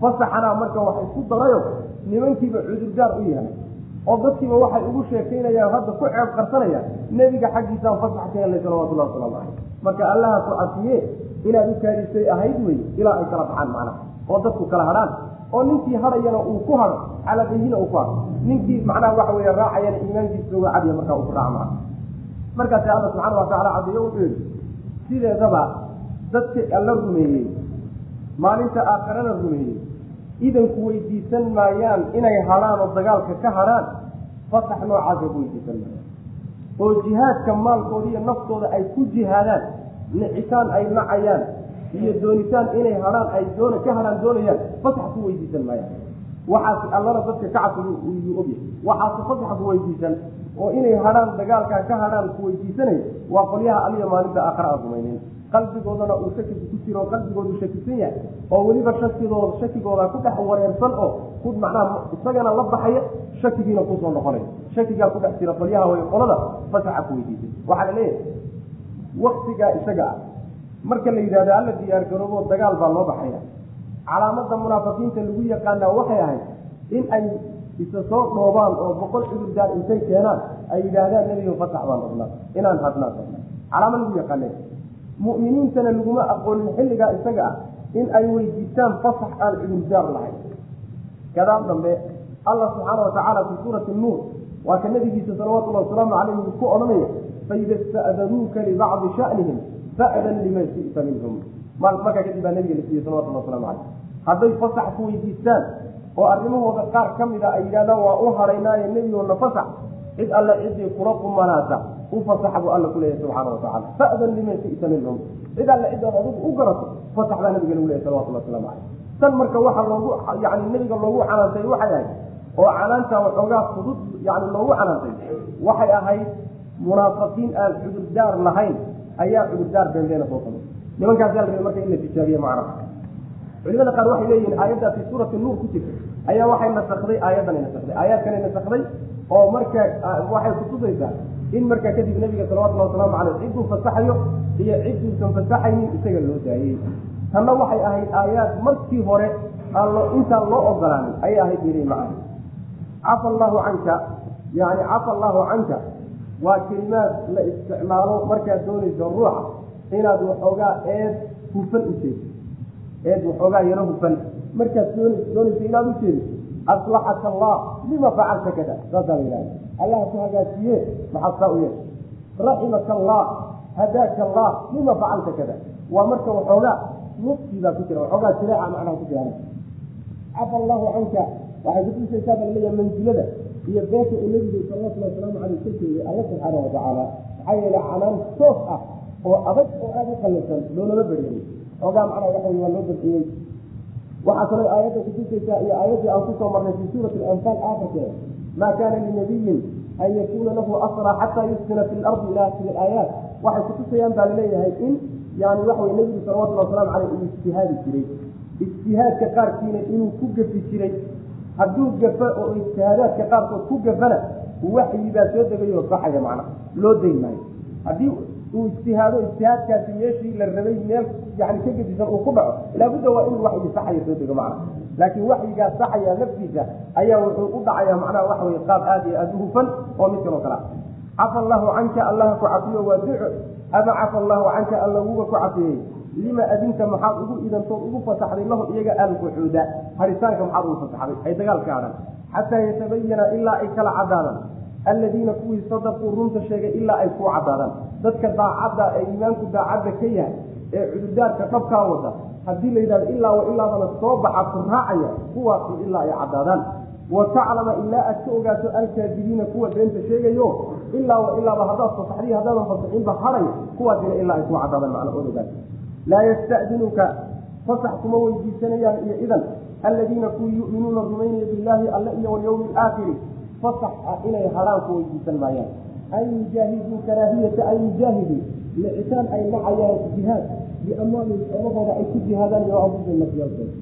fasaxanaa marka wax isku darayo nimankiiba cudurdaar u yahay. Oo dadkiiba waxay ugu sheekaynayaan hadda ku ceeb qarsanayaan nebiga xaggiisaan fasax ka helnay salawatullahi wasalaamu caleyh marka allaha ku cafiye inaad u kaadisay ahayd wey ilaa ay kala baxaan macnaha oo dadku kala hadhaan oo ninkii hadhayana uu ku hadho calabeyhina uu ku hadho ninkii macnaha waxa wey raacayana iimaankiisa uga cadiya markaa uu ku maa markaasi alla subxaana watacala cadiyo wuxuu yihi sideedaba dadka alla rumeeyey maalinta aakhirana rumeeyey idanku weydiisan maayaan inay hadhaan oo dagaalka ka hadhaan fasax noocaasa ku weydiisan maayaan. Oo jihaadka maalkooda iyo naftooda ay ku jihaadaan nicitaan ay nacayaan iyo doonitaan inay hadhaan ay doon ka hadhaan doonayaan fasax ku weydiisan maayaan. Waxaas allana dadka ka yuu ogyahay waxaase fasax ku weydiisan oo inay hadhaan dagaalkaa ka hadhaan ku weydiisanay waa qolyaha aliya maalinta aakhira aan rumaynin. Qalbigoodana uu shakigu ku jiro oo qalbigoodu shakisan yahay oo weliba shakidooda shakigooda ku dhex wareersan oo ku macnaha isagana la baxaya shakigiina ku soo noqonaya shakigaa ku dhex jira qolyaha way qolada fasaxa ku weydiisay waxaa la leeyahay waktigaa isaga ah marka la yidhahdo alla diyaar garoobo dagaal baa loo baxaya calaamada munaafiqiinta lagu yaqaanaa waxay ahayd in ay isa soo dhoobaan oo boqol cudurdaar intay keenaan ay yidhaahdaan nebiga fasax baan rabnaa inaan hadnaa calaamo lagu yaqaana mu'miniintana laguma aqoonin xilligaa isaga ah in ay weydiistaan fasax aan cudurdaar lahayn. Gadaal dambe allah subxaana watacaala fi suurati nuur waa ka nabigiisa salawatullahi wasalaamu calayhi ku odhanaya faida ista'danuuka libacdi shanihim fa'dan liman shi'ta minhum markaa kadib baa nabiga la siiyey salawatullah waslamu caleyh hadday fasax ku weydiistaan oo arrimahooda qaar ka mid a ay yidhahdaan waa u haraynaaye nebigoona fasax cid alle ciddii kula qumanaata u fasaxa buu alla kuleeyahy subxaana watacala fa'dan liman shi'ta minhum cid alle cidood adigu u garato fasax baa nabiga lagu leeyahy salawatullah waslamu caleyh tan marka waxaa loogu yani nebiga loogu canaantay waxay ahayd oo canaanta waxoogaa fudud yani loogu canaantay waxay ahayd munaafiqiin aan cudurdaar lahayn ayaa cudurdaar beenbeena soo samay nimankaas yaa la marka in la tijaabiye macnaha culimada qaar waxay leeyihiin aayaddaa suurati nuur ku jirta. Ayaa waxay nasakday aayaddanay nasakday aayaadkanay nasakday oo marka waxay kutusaysaa in markaa kadib nabiga salawatullahi wasalaamu caleyh cidduu fasaxayo iyo cidduusan fasaxaynin isaga loo daayey. Tanna waxay ahayd aayaad markii hore intaan loo ogolaanin ayay ahayd yiri macana cafa allahu canka yani cafa allahu canka waa kelimaad la isticmaalo markaad doonayso ruuxa inaad waxoogaa eed hufan u jeediso eed waxoogaa yaro hufan. Markaad doonayso inaad u jeediso aslaxaka allah lima facalta kada? Saasaa la yidhahda allah ku hagaajiye maxaad saa u yeesha raximaka allah hadaaka allah lima facalta kada? Waa marka waxoogaa nufkii baa ku jira waxoogaa jireeca macnaha ku jiraan cafa allahu canka waxay kutusaysaa baa la leeyahay mansilada iyo beesha uu nebigu salawatullahi wasalaamu caleyh ka jeegay alla subxaana watacaala maxaa yeele canaan toos ah oo adag oo aada u qallisan loolama beriyey xoogaa macnaha waxa waa loo dabciyey waxaa kaloo aayadda kutusaysaa iyo aayaddii aan ku soo marnay fi suurati alanfaal aafarkeeda maa kaana linabiyin an yakuuna lahu asra xataa yuskina fi lardi ila akhiri aayaat waxay kutusayaan baa la leeyahay in yani waxa wey nebigu salawatullahi waslamu caleyh uu ijtihaadi jiray. Ijtihaadka qaarkiina inuu ku gafi jiray hadduu gafa oo ijtihaadaadka qaarkood ku gafana waxyi baa soo degayo saxaya macnaha loo dayn maayo. Haddii uu ijtihaado ijtihaadkaasi meeshii la rabay meel yani ka gedisan uu ku dhaco laabudda waa inuu waxyi saxaya soo dego macnaha laakiin waxyigaa saxaya laftiisa ayaa wuxuu u dhacaya macnaha waxa wey qaab aada iyo aada u hufan oo mid kaloo kale ah cafa allahu canka allaha ku cafiyo waa duco. Ama cafa allahu canka alla wuga ku cafiyey lima adinta maxaad ugu idantood ugu fasaxday lahu iyaga alquxuuda haritaanka maxaad ugu fasaxday ay dagaalka adhan xataa yatabayana ilaa ay kala cadaadaan alladiina kuwii sadaquu runta sheegay ilaa ay kuu cadaadaan dadka daacadda ee iimaanku daacadda ka yahay ee cududaarka dhabkaa wada haddii la yidhahdo ilaa wa ilaabana soo baxa ku raacaya kuwaasi ilaa ay cadaadaan. Wa taclama ilaa aad ka ogaato alkaadibiina kuwa beenta sheegayo ilaa wa ilaaba haddaad fasaxdiy haddaadan fasaxinba haray kuwaasina ilaa ay kuu cadaadaan macna ood laa yastadinuka fasax kuma weydiisanayaan iyo idan alladiina kuwii yuminuuna rumaynaya billaahi alle iyo walyawmi alaakhiri fasax ah inay hadhaan ku weydiisan maayaan. An yujaahiduu karaahiyata an yujaahiduu licitaan ay nacayaan jihaad biamwaalihim xoolahooda ay ku jihaadaan iyo anfusihim nafyaalkooda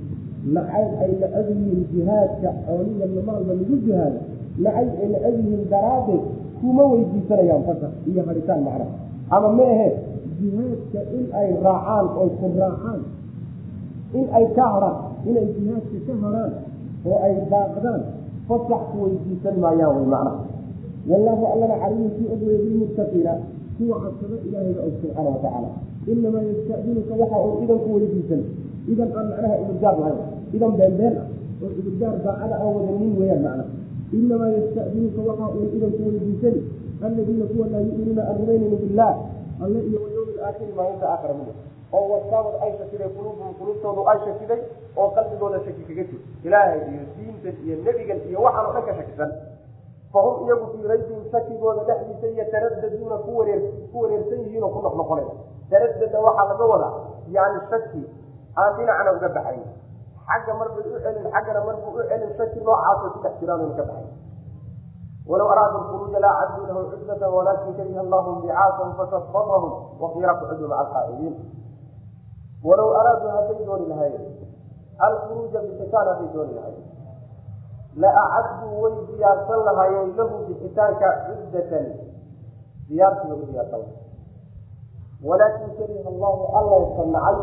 nacayb ay nacab yihiin jihaadka xooliya namaalba lagu jihaado nacayb ay nacab yihiin daraaddeed kuma weydiisanayaan fasax iyo haritaan macna. Ama ma ahe jihaadka in ay raacaan oy ku raacaan. In ay ka hadhaan inay jihaadka ka hadhaan oo ay daaqdaan fasax ku weydiisan maayaan way macnaha. Wallaahu allana calayhim kii ogweye bilmuttaqiina kuwa cabsado ilaahayga og subxaana watacaala inamaa yastadinuka waxa uu idan ku weydiisan. Idan aan macnaha ibirdaar lahayn idan beenbeen ah oo ibirdaar daacada aan wadanin weeyaan macnaha. Inamaa yastadinuka waxa uu idan ku alladiina kuwa laa yuminuuna aan billah alle iyo alaakhiri maalinta aakhira mida oo wasaabad ay shakiday quluubuhum quluubtoodu ay shakiday oo qalbigooda shaki kaga jir ilaahay iyo diintan iyo nebigan iyo waxaan oo dhan ka shakisan. Fahum iyagu fii raybihim shakigooda dhexdiisa yataraddaduuna ku wareer ku wareersan yihiin oo ku noqnoqonay taradada waxaa laga wadaa yani shaki aan dhinacna uga baxayn. Xagga marbay u celin xaggana marbuu u celin shaki noocaasoo ku dhex jiraanuna ka baxayn walow araadu lkhuruuja laa caduu lahu cudlatan walaakin kariha allahu bicaasahum fasabbatahum waqiila kucudu maca alqaa'idiin walow araaduu hadday dooni lahayen alkhuruuja bixitaan hadday dooni lahayen la acaduu way diyaarsan lahaayeen lahu bixitaanka cuddatan diyaarsiga u diyaarsan lahay walaakin kariha allahu alla sanacay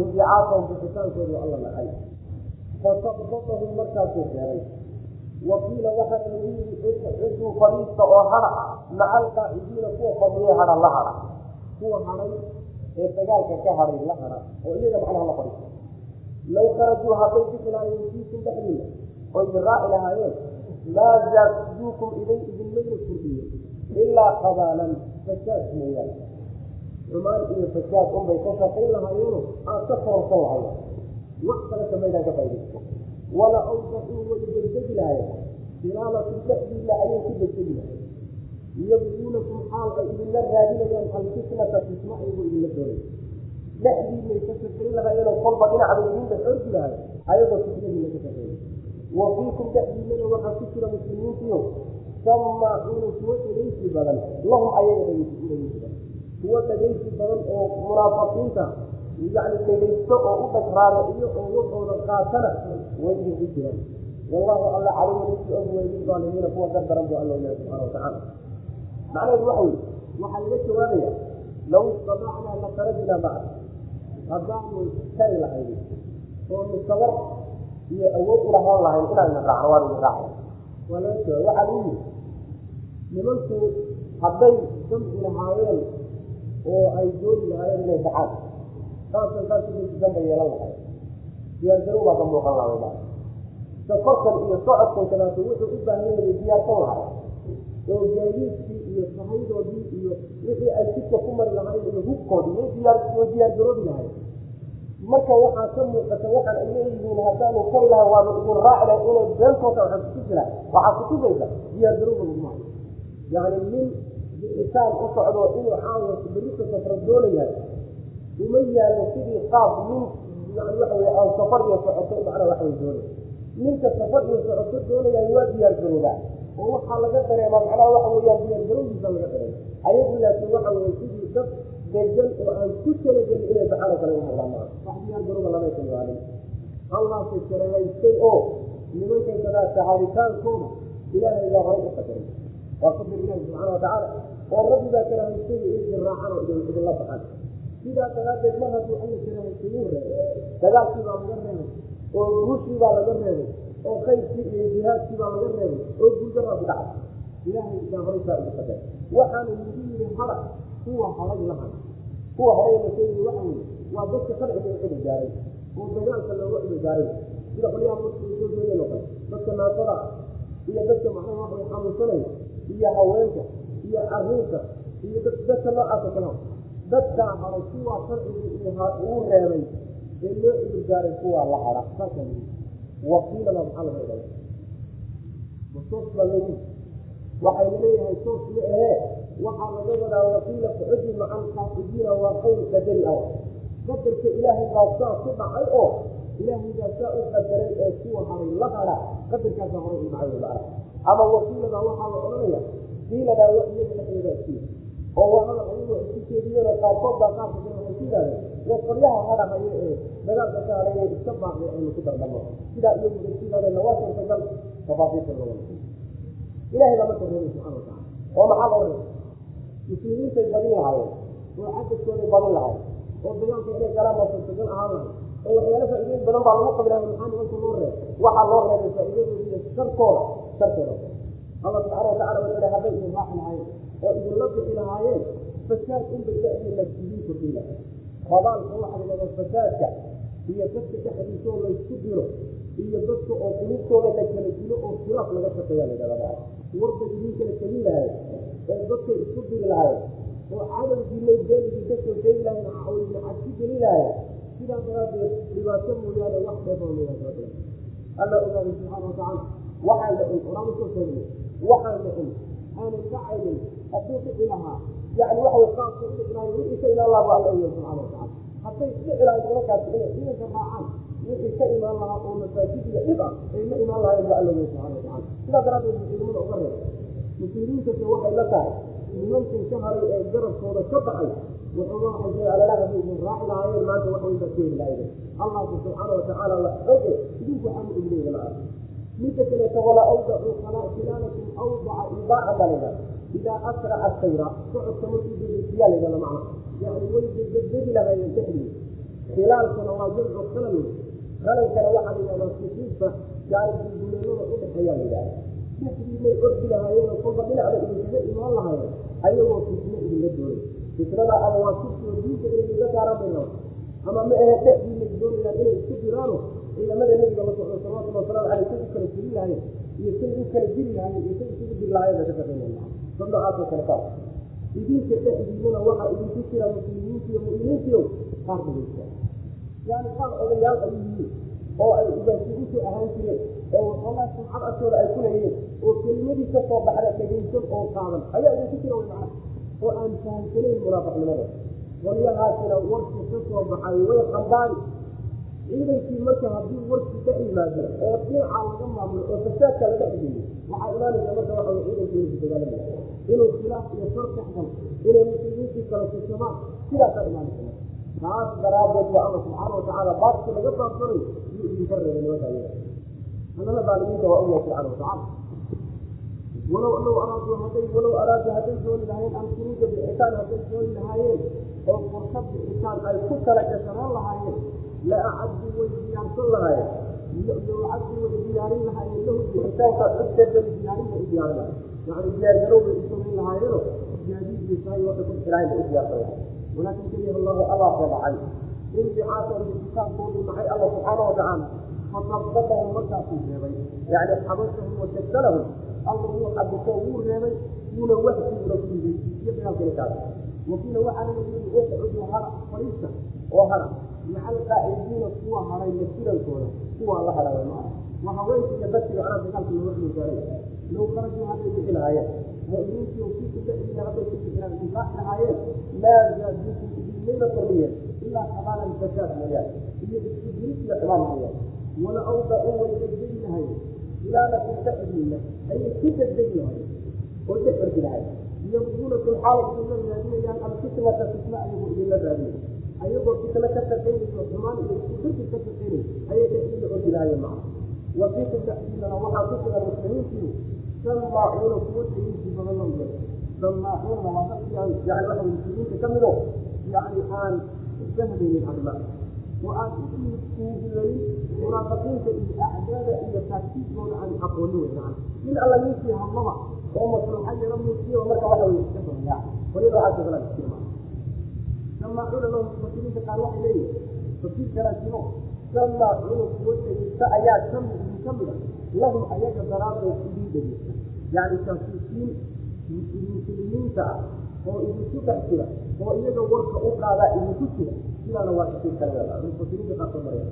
inbicaasahum bixitaankoodu alla nacay fasabbatahum markaasuu keenay waqiila waxaa lagu yidhi ciduu fadhiista oo hada maca alqaacidiina kuwa fadhiya hada la hada kuwa haday ee dagaalka ka haday la hada oo iyaga macnaha la fadhiista law kharajuu hadday bixi lahaayeen fiikum dhexdiina oo idin raaci lahaayeen maa zaadduukum idin idinmayna kordhiye ilaa qabaalan fasaad mooyaane. Xumaan iyo fasaad unbay ka shaqayn lahaayeeno aad ka foorsan lahayen wax kale kamaydaan ka faa'idaysto wala awdacuu way degdegi lahayen khilaalakum dhexdiina ayay ku degdegi lahayen yabduunakum xaal ay idinla raadinayaan alfitnata fitna ayagoo idinla doonay dhexdiinay ka shaqayn lahaayeenoo kolba dhinacbay idinla xorgi lahay ayagoo fitnadiina ka shaqeeya wa fiikum dhexdiinana waxaa ku jira muslimiintiyo samaacuuna kuwa dhegaysi badan lahum ayaga dhegaysi badan. Kuwa dhegaysi badan oo munaafiqiinta yani dhegaysto oo u dhagraaro iyo oo waxooda qaatana way idinku jiraan wallahu alla calimu insi og kuwa gar daran bu alla ilahi subxana watacaala macnaheedu waxa wey waxaa laga jawaabaya law istatacnaa lakarajnaa maca haddaanu kari lahayn oonu sabar iyo awood ulahaan lahayn inaanu raacno waanu raaca waa laga jawaab waxaa lagu yiri nimanku hadday damci lahaayeen oo ay dooni lahaayeen inay baxaan saasa saasdanba yeelan lahay diyaargarow baa ka muuqan laha safarkan iyo socodkan kadaata wuxuu u baahan yahay diyaarsan lahay oo gaadiidkii iyo sahaydoodii iyo wixii ay jidka ku mari lahayn iyo hubkoodii way diyaargaroobi lahay marka waxaa ka muuqata waxaan ay leeyihiin haddaanu kari lahay waanu idin raaci lahay inay beentooda waxaa kutusi lahay waxaa kutusaysa diyaargarowba laguma hayo yacni nin bixitaan u socdo inuu caawa berrika safra doonayahay uma yaallo sidii qaab nin yani waxa wey aan safar iyo socoto macnaa wax way doonay ninka safar iyo socoto doonayahay waa diyaargaroobaa oo waxaa laga dareemaa macnaha waxa weyaan diyaargarowdiisa laga dareema ayagu laakiin waxa weye sidii dad degan oo aan ku talagelin inay baxaan oo kale u muuqdaan maa wax diyaargarooba lamaysan maalin allaase karahaystay oo nimankan kadaata haritaankooda ilaahay baa horay u qadaray. Waa qadar ilahi subxaana watacaala oo rabbi baa karahaystay idin raacan oo idinla baxan sidaa daraaddeed mar hadduu alla karahaystayuu reebay dagaalkii baa laga reebay oo guushii baa laga reebay oo kaydkii iyo jihaadkii baa laga reebay oo guudaraa ku dhacay. Ilaahay qadaray waxaana lagu yidhi hada kuwa haray la hada kuwa haray la sheegi waxa weye waa dadka sharciga u cudi gaaray oo dagaalka looga cudi gaaray. Sida qolyaha marka soo jeedeen oo kale dadka naasada iyo dadka macnaha waxa xanuunsanaya iyo haweenka iyo carruurta iyo dadka noocaasa kale. Dadkaa haray kuwaa sharciga uu reebay ee loo cudi gaaray kuwaa la hara saasa wakiilaba maxaa laga odhaya soos baa loogu waxay leeyahay soos ma ahee waxaa laga wadaa wakiila fucudi maca alxaafidiina waa qowl qadari ah qadarka ilaahay baa saa ku dhacay oo ilaahay baa saa u qadaray ee kuwa haray la hara qadarkaasa horay u macna ama wakiilada waxaa la odhanaya kiiladaa wa iyaga dhexdeeda iskiya oo waxaa ayagu isku jeediyeen qaarkood baa qaarka kale waxay ku waa qoryaha hadhahayo ee dagaalka ka hadhay ee iska baaqday aynu ku dardamo sidaa iyagu rasiiladeenna waa suurtagal tafaasiirta loo wada ilahay baa marka subxana watacala oo maxaa loo reebay muslimiintay badin lahaayeen oo cadadkooday badin lahayen oo dagaalka inay galaan suurtagal ahaan lahay oo waxyaala faa'iidooyin badan baa lagu qabi lahay maxaa nimanka loo reebay waxaa loo reebay faa'iidadooda iyo sharkooda sharkooda allah subxana watacala wuxuu ihi hadday idin raaxi lahaayeen oo idinla bixi lahaayeen fasaad unbay da'diina idiin kordhin lahay rabaalka waxa la fasaadka iyo dadka dhexdiisoo laysku diro iyo dadka oo qulubtooda la kala dilo oo khilaaf laga shaqeeya la warba idin kala tegin lahayen oo dadkay isku diri lahayen oo cadowgiina beenigii ka soo sheegi lahayen oyna cabsi gelin lahayen sidaa daraaddeed dhibaato mooyaane wax dheefoo mooyaane alla ogaaday subxaana watacaala waxaan dhicin oraama soo sheegnay waxaan dhicin aanan dhacaynin hadduu dhici lahaa yani waxa way qaabka u dhici lahay wixii ka imaan lahaa bu alla ogaay subxana watacaala hadday lahay nimankaasi inay ciidanka raacaan wixii ka imaan lahaa oo masaajid iyo dhib ah ay la imaan lahayen bu alla ogaay subxana watacaala sidaa daraaddeed muslimiinada uga reeb muslimiintase waxay la tahay nimankan ka haray ee garabkooda ka baxay wuxuuga waxay jira alalaha hadday idin raaci lahaayeen maanta wax weyn baad keeni lahaydeen allahu subxaana watacaala la xoge idinku waxaanu ogleeda la midda kaleeto walaa awdacu khilaalakum awdaca baa laydhaha idaa asraca sayra socodka markuu dedesiyaa laydhahda macna yani way dededi lahaayeen dhexdii khilaalkana waa jamcu khalal khalalkana waxaa la yidhahdaa sufuufta yani dulduleelada udhexeeyaa la yidhahda dhexdii may ordi lahaayeen kolba dhinacda idinkaga imaan lahaayeen ayagoo fitno idinla doonay fitnada ama waa sirkoo diinta inay iga saaran bay ama ma ahe dhexdii may doonayaan inay isku diraano ciidamada nebiga la socdo salawatulli wasalaamu aleyh say u kala jiri lahayen iyo say u kala jiri lahayen iyo say isugu diri lahayen bay ka shaqeynaya dad noocaasoo kale kaas idinka dhexdiinana waxaa idinku jira muslimiinti iyo mu'miniintiyo qaar dhageysta yani qaar odayaal ay yihiin oo ay ugaasiintu ahaan jireen oo waxoogaa sumcad agtooda ay ku leeyihiin oo kelimadii ka soo baxda dhegaysan oo qaadan. Ayaa idinku jira way macna oo aan fahamsanayn munaafiqnimada qolyahaasina warkii ka baxay way qambaani ciidankii marka haddii warkii ka yimaado oo dhinaca laga maamulo oo fasaadka laga xigeeyo waxaa imaanaysa marka way ciidankii dagaalamaya inuu khilaaf iyo shar dhexgal inay muslimiintii kala sirsamaan sidaasaa imaanaysa taas daraaddeed ba alla subxaana watacaala baabki laga baabsanay yuu idinka reebay ayaga annana baalimiinta waa allah subxaana watacaala walow low araaduu hadday walow araaduu hadday dooni lahaayeen alfuruuja bixitaan hadday dooni lahaayeen oo fursad bixitaan ay ku kala gashanaan lahaayeen la acaddu way diyaarsan lahaayeen acaddu way diyaarin lahaayeen lahu bixitaanka cuddadan diyaarinba u diyaarin lahayen u samayn lahaayeeno walaakin kariha allahu allah rabacay inbicaasahum bixitaankoodu maxay allah subxaana watacaala fatabbatahum markaasuu reebay yani xabasahum wajadalahum alla wuu xabiso wuu reebay wuuna waxsiuna ku yidhi iyo dagaalkalikaas wakiila waxaana la yidhi uxcudu hara fariista oo hara maca alqaacidiina kuwa haray la firankooda kuwaa la haraya maa waa haweenka iyo dadkii macnaha dagaalka looga xilogaaray low kharajuu hadday bixi lahaayeen mu'miniintii dhexdiina hadday ku infaaxi lahaayeen idinmayna kormiyeen ilaa xabaalan fasaad mooyaane iyo isku xumaan mooyaane wala awda'uu way degdegi lahayen ilaalakum dhexdiina ayay ku degdegi lahayen oo dexorki lahay yabduunakum xaala idinla raadinayaan alfitnata fitna ayagoo idinla raadinay ayagoo fitno ka shaqaynayso xumaan iyo iskudirki ka shaqaynay ayay dhexdiina orki lahayen maca wa fiikum dhexdiinana waxaa ku sugan muslimiintii samaacuuna kuwa dhegeysi badan loo yeelo samaacuuna waa dadkii aan yani waxa muslimiinta ka mido yani aan fahmaynin arrimaha oo aan uguulayn munaafiqiinta iyo acdaada iyo taagtiidkooda aan aqoonin wey macana in alla ninkii hadlaba oo maslaxa yaro muujiyo marka waxa wey iska sameeyaa waliba waxaa sogala jirma samaacuuna lahu mufasiriinta qaar waxay leeyihiin tafsiir kalaa jiro samaacuuna kuwa dhegeysta ayaa ka idin ka mida lahum ayaga daraaddood idin dhegeysta yacni taasiisiin muslimiinta ah oo idinku dhex jira oo iyaga warka u qaadaa idinku jira sidaana waa tafsiir kale mufasiriinta qaarkood maraya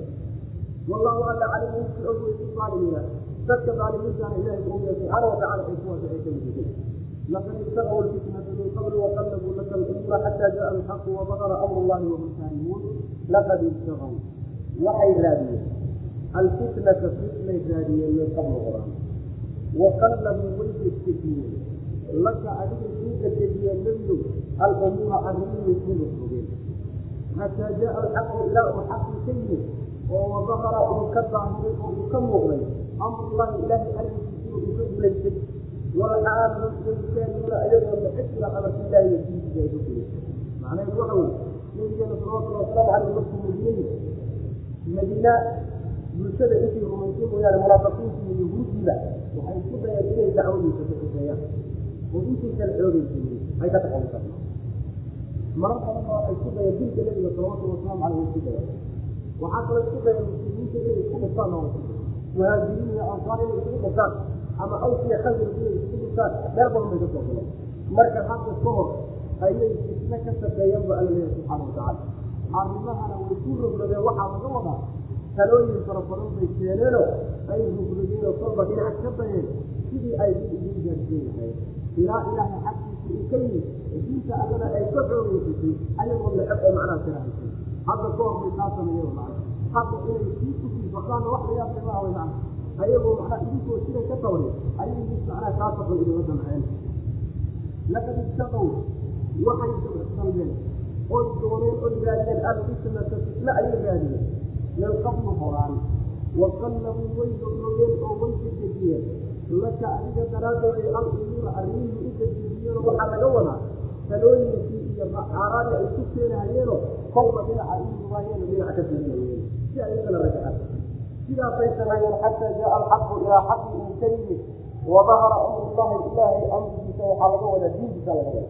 wallahu alla calayhi insi og aalimiina dadka aalimiintaana ilahay ku ogyahay subxaana watacala ay kuwaas ay ka mid yihiin laqad ibtagaw lfitnata min qabl waqallabuu laka lumura xata jaa alxaqu wabadara amru llahi wahum kaarimuun laqad ibtagaw waxay raadiyeen alfitnata fitnay raadiyeen min qabl quraan waqallabuu way degdejiyeen laka adiga kuu degdejiyeen nebiyow alumuura arrimihii ku rogrogeen xataa jaa alxaqu ilaa uu xaqii ka yimid oo wadahara uu ka daahiray oo uu ka muuqday amrullahi ilaahay arrinkiisina uu ka gulaysay walxaal yukaanuuna ayagoo ilaahi iyo diintiisa ay ku gulaysay macnaheedu waxa weye nabigeena salawatullahi wasalaamu caleyh markuu madiinay madiina bulshada intii rumaysay mooyaane munaafiqiinta iyo yahuudiba waxay isku dayeen inay dacwadiisa ka xuseeyaan oo intaysan xoogaysanin ay ka taqalusan marar badan oo ay isku dayeen dilka nabiga salawatullahi wasalaamu caleyh isku dayeen waxaa kaloo isku daya muslimiinta inay isku dhuftaan oo muhaajiriin iyo ansaar inay isku dhuftaan ama awsiya khasraj inay isku dhuftaan meel badan bay ka soo galeen. Marka hadda ka ayay fitno ka shaqeeyeen bu alla leeyahay subxaana watacaala arrimahana way ku rogradeen waxaa laga wadaa talooyin fara badan bay keeneenoo ay oo kolba dhinac ka dayeen sidii ay dib idin gaarsiin lahayd ilaa ilaahay xagkiisa uu ka yimid diinta allana ay ka xoogeysatay ayagoo lexeb oo macnaha karahaysay hadda ka hor bay kaa sameeyeen macna hadda inay sii ku sii wax layaab maaha way macna ayagoo macnaha idinkoo sidan ka tawray ayay mid macnaha kaa saqal idinla damceen laqad ibtaqow waxay dalbeen oy dooneen oy raadiyeen alfitnata fitna ayay raadiyeen min qablu horaan waqallabuu way rogrogeen oo way degdejiyeen laka adiga daraadooday al umuura arrimihii u degdejiyeenoo waxaa laga wadaa talooyinkii iyo aaraadi ay ku keenahayeenoo kolba dhinaca iubaayeen dhinaca ka fiirinayeen si ay u kala rajaxaan sidaasay sameeyeen xataa jaa alxaqu ilaa xaqi uu ka yimid wadahara amrullahi ilaahay amrigiisa waxaa laga wadaa diintiisa laga wada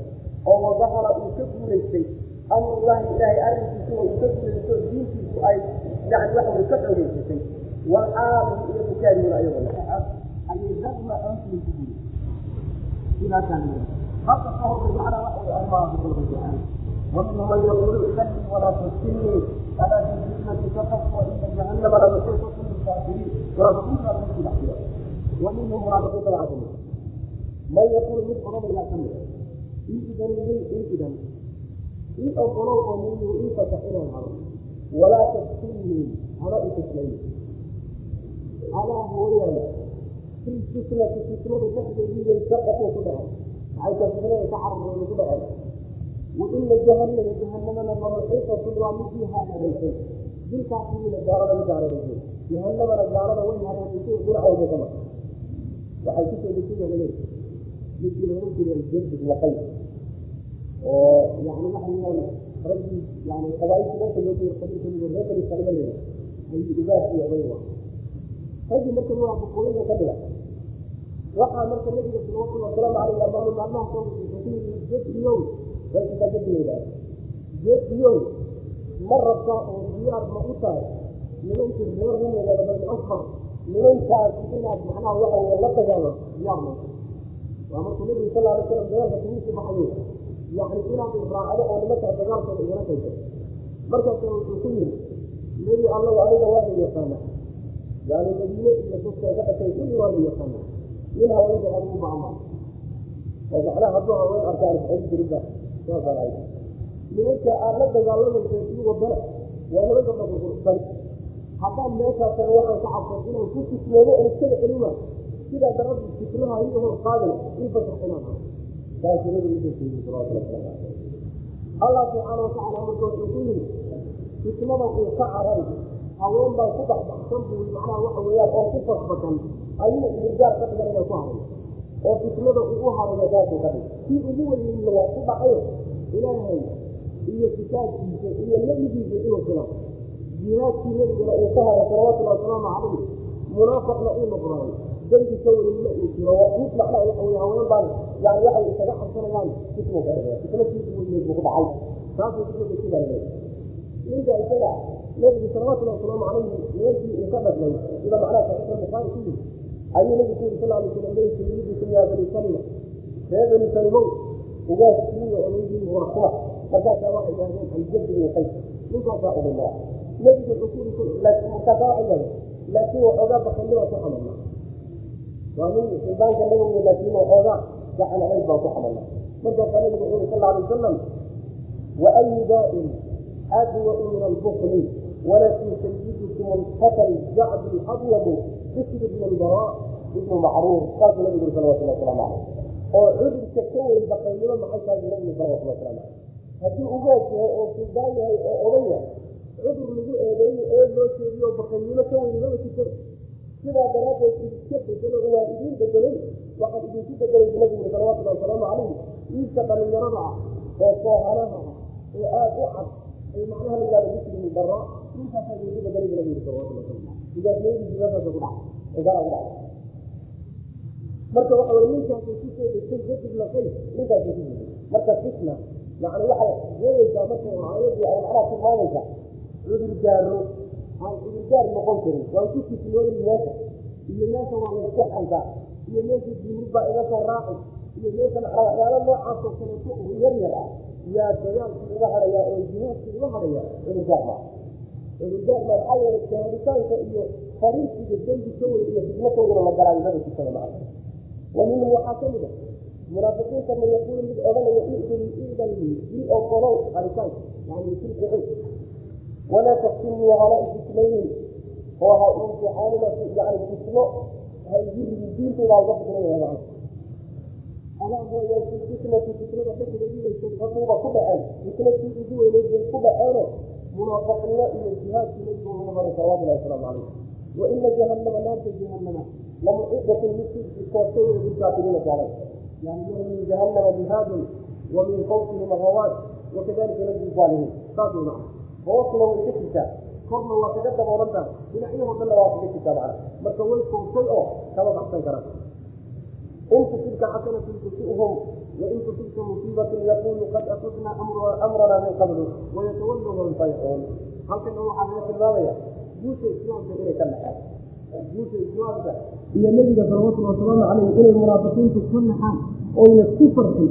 oo wadahara uu ka guulaystay amrullahi ilaahay arrinkiisuna uu ka guulaysto diintiisu ay yani waxa way ka xoogeysatay walxaalu iyo bukaariyuna ayagoo la ayay ragma anfin ku guulaystay sidaasaa hadda ka hor macnaa waxa way arrimaha ku qalbayaan ومنهم من يقول إذني ولا تفتني ألا في الفتنة سقط وإن جهنم لمحيطة بالكافرين ورسولنا من في الأحياء ومنهم منافقون العظيم من يقول من قرب إلى كمل إن إذن لي إن إذن إن أقولوا أمني إن فتحنا العرب ولا yihiin haba ikislayn adaa hooyaana fii fislati fislada dhexdeediibay ku dhaceen maxay fislada ka carareen ku dhaceen waina jahanama jahanamana mamuxiqatun waa midii haharaysay dilkaas gaalada mid haharaysay jahanamana gaalada way haharaysay dhinaceeda waxay ku sheegaysayale midkii lagu jiray jadid laqay oo yani maxay raggii yani qabaailki marka loo jeedo qabiilka mido reer bani ugaasii oday waa raggii marka waa boqooyinka ka dhiga waxaa marka nabiga salawatulli wasalaamu aleyh amaama maalmaha soo wuxuu ku yidhi jadiyow raykikaa jadiyeydaa jadiyow ma rabta oo diyaar ma u tahay nimankii reer rumeeda bani asfar nimankaas inaad macnaha waxa weye la dagaalo diyaar ma waa markuu nabigu sal alay slam dagaalka kumiisi baxayo yani inaad raacdo oo nimankaa dagaalkooda igala qayso markaasa wuxuu ku yiri nebi allahu aniga waa la yaqaana yani madiine iyo dadka ka dhashay kulli waa la yaqaana nin haweenka adigu baama oo hadduu haween arkaan xel jirinba saasaan ay nimanka aad la dagaalamaysa iyagoo dana waa nimanka dhaquqursan haddaan meeshaa taga waxaan ka cabsan inaan ku fitnoodo. oo iskaga celima sidaa daraaddeed fitnaha iga hor in fasax inaan hao saasuu nabigu u soo sheegay salawatullah wasalaamu caleyh allah subxaana watacala marka wuxuu ku yidhi fitnada uu ka caray haween baa ku baxbaxsan buu macnaha waxa weeyaan oo ku fasbakan ayuu irgaar ka dhigan inay ku harayo oo fitnada ugu harayo saasuu ka dhig kii ugu weynna waa ku dhacayo ilaahay iyo kitaabkiisa iyo nebigiisa inuu khilaaf jihaadkii nebigana uu ka haray salawatullahi wasalaamu calayh munaafaqna uu noqday dembi ka weynna uu jiro mid macnaha waxa weye haween baan yani waxay isaga xabsanayaan fitnu ka dhigaya fitna kii ugu weyneed buu ku dhacay taasuu leeyahay ninka isaga nabigu salawatullahi wasalaamu calayhi nimankii uu ka dhadlay sida macnaha saxiixa bukhaari ku yiri ayuu nabigu ku yiri sal alay slam leysa yudikum yaa bani salima ree bani salimow ugaaskiiyo odaygii waa kuwa markaasaa waxay yidhahdeen aljaddi iyo qays ninkaasaa udhima nabigu wuxuu ku yiri markaasaa waxay yidhahdeen laakiin waxoogaa bakannimaa ku xamalna waa nin suldaanka nabigu laakiin waxoogaa gacan ahayd baan ku xamalna markaasaa nabigu wuxuu yiri sal alay wasalam waayu daa'in adwau min albukli walakin sayidukum alfata aljacd alabyadu bisr bn albara ibnu macruur saasuu nabigu yiri salawatullah wasalaamu caleyh oo cudurka ka weyn baqaynimo maxay tahay nabigu salawatullah wasalaamu caleyh haddii ugaas yahay oo suldaan yahay oo odan yahay cudur lagu eedeeyo ee loo jeediyo baqaynimo ka weyn lama jirto sidaa daraaddeed idiska bedelo oo waan idiin bedelay waxaan idinku bedelay bu nabigu salawatullahi wasalaamu calayh iibka dhalinyarada ah oo soohanaha ah oo aada u cad ee macnaha la yihahdo muslimu bara ninkaasaa idinku bedelay bu garaa ku dhacay marka waxa weye ninkaasay ku soo degtay jadig laqay ninkaasay ku degtay marka fitna yani waxay yeelaysaa marka aayadii ay macnaha tilmaamaysa cudurdaaro aan cudurdaar noqon karin waan ku tislooyin meesha. Iyo meesha waa iska xantaa iyo meesha jumhurbaa iga soo raaci iyo meesha waxyaalo noocaasoo kaleeto u yar yar ah. Yaa dagaalkii iga harayaa oo jihaadkii iga haraya cudurdaar maa waxaa yeele taaritaanka iyo fariirsiga dembi kawey iyo fidnatooduna la galaayo nabi jisada maca wa waxaa ka mid a ah. munaafiqiinta ma yaquulu mid odhanaya idin idan bil oo kolow aritaanka yani silkuxud walaa taftilnii hala ifitinayn oo ha imtixaanina fitno ha igu ridiinteeda iga fitnaya fitnatu ku dhaceen fitnatii ugu weyneydbay ku dhaceeno munaafiqnimo iyo jihaadkii nabigu uga maray salawatullahi wasalaamu calayh wa ina jahanama naarta jahanama lamuciqatun mid koortayda bilkaafiriina gaalay yani min jahanama mihaadun wa min fawqihim ghawaad wakadalika najzi zaalimiin saas way macna hoosna way iska jirtaa. Korna waa kaga daboolantaa. Dhinacyahoo dhanna waa kaga jirtaa macana marka way koobsay oo kama baxsan karaan. In tusibka xasanatun tusihum wain tusibka musiibatun yaquulu qad asubna amranaa min qablu wayatawallahu alfayxuun halkana waxaa laga tilmaamaya guusha islaamka inay ka naxaan guusha islaamka iyo nebiga salawatullhi wasalaamu caleyh inay munaafiqiintu ka naxaan ooyna ku farxin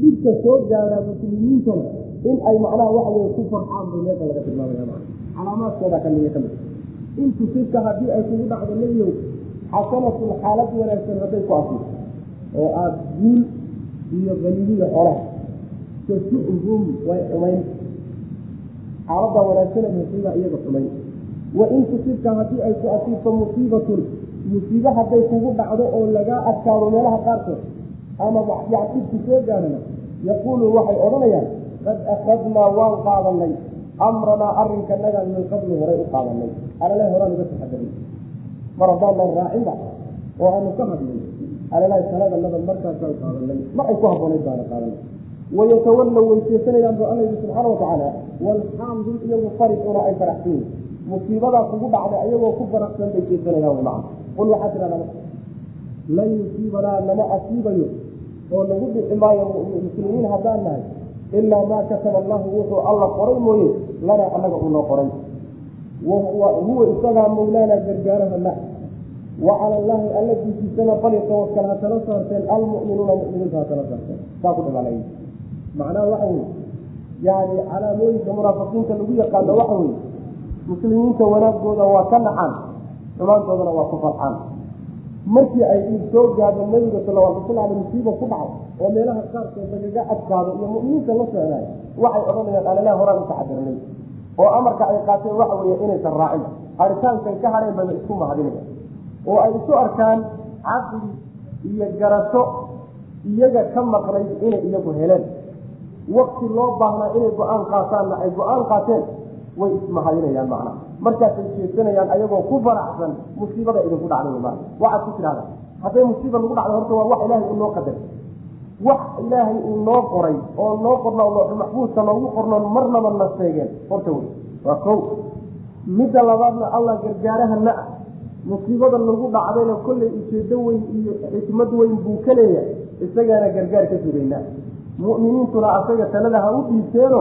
dibka soo gaara muslimiintana in ay macnaha waxa weye ku farxaan bay meesha laga tilmaamaya maa calaamaadkooda ka miya ka mid in tusibka haddii ay kugu dhacdo nebiyow xasanatun xaalad wanaagsan hadday ku asiibto oo aada guul iyo qaniimiya xoolaha tasu'hum way xumayn. Xaaladda wanaagsana musiiba iyaga xumayn. Wain tusibka haddii ay ku asiibto musiibatun musiibo hadday kugu dhacdo oo lagaa adkaado meelaha qaarkood ama dhibku soo gaarana yaquulu waxay odhanayaan qad akhadnaa waan qaadanay amranaa arinkanagaan min qabli horay u qaadanay alale horaan uga taxadarin mar haddaanan raacinba oo aanu ka hadlay alalahi taladanada markaasaan qaadanay mar ay ku habboonayd baana qaadanay wayatawallow way jeesanayaan bu alla yidhi subxaana watacaala walxaam hum iyagu farixuna ay faraxsan yihiin musiibadaa kugu dhacday ayagoo ku faraxsan bay jeesanayaan wy maca qul waxaa tidhahdaa lan yusiibanaa nama asiibayo oo nagu dhixi maayo muslimiin haddaan nahay ilaa maa kataba allahu wuxuu alla qoray mooye lanaa annaga unoo qoray huwa isagaa mawlaana gargaarahana wa cala allaahi alla diisiisana falyatawakal ha tala saarteen almu'minuuna muminiinta ha tala saarteen saa ku dhabalay macnaha waxa weye yani calaamooyinka munaafiqiinta lagu yaqaano waxa weye muslimiinta wanaagooda waa ka nacaan xumaantoodana waa ku farxaan markii ay soo gaadho nabiga salawatu sal ale musiiba ku dhacay oo meelaha qaarkood lagaga adkaado iyo mu'miniinta la socdaay waxay odhanayaan alalaha horaan utaxadirnay oo amarka ay qaateen waxa weeye inaysan raacin haritaankay ka hadheen bayba isku mahadinaya oo ay isu arkaan caqli iyo garasho iyaga ka maqnayd inay iyagu heleen. Wakti loo baahnaa inay go'aan qaataanna ay go'aan qaateen way ismahadinayaan macnaha markaasay jeesanayaan ayagoo ku faraxsan musiibada idinku dhacday ma waxaad ku tidhahda hadday musiiba nagu dhacday horta waa wax ilaahay uu noo qadaray wax ilaahay uu noo qoray oo noo qorna looxu maxbuuska noogu qornoon marnaba na sheegeen horta wey waa kow. Midda labaadna allah gargaarahana ah. Musiibada nagu dhacdayna kollay ujeedo weyn iyo xikmad weyn buu ka leeyahay. Isagaana gargaar ka sugaynaa mu'miniintuna asaga talada ha u dhiibteeno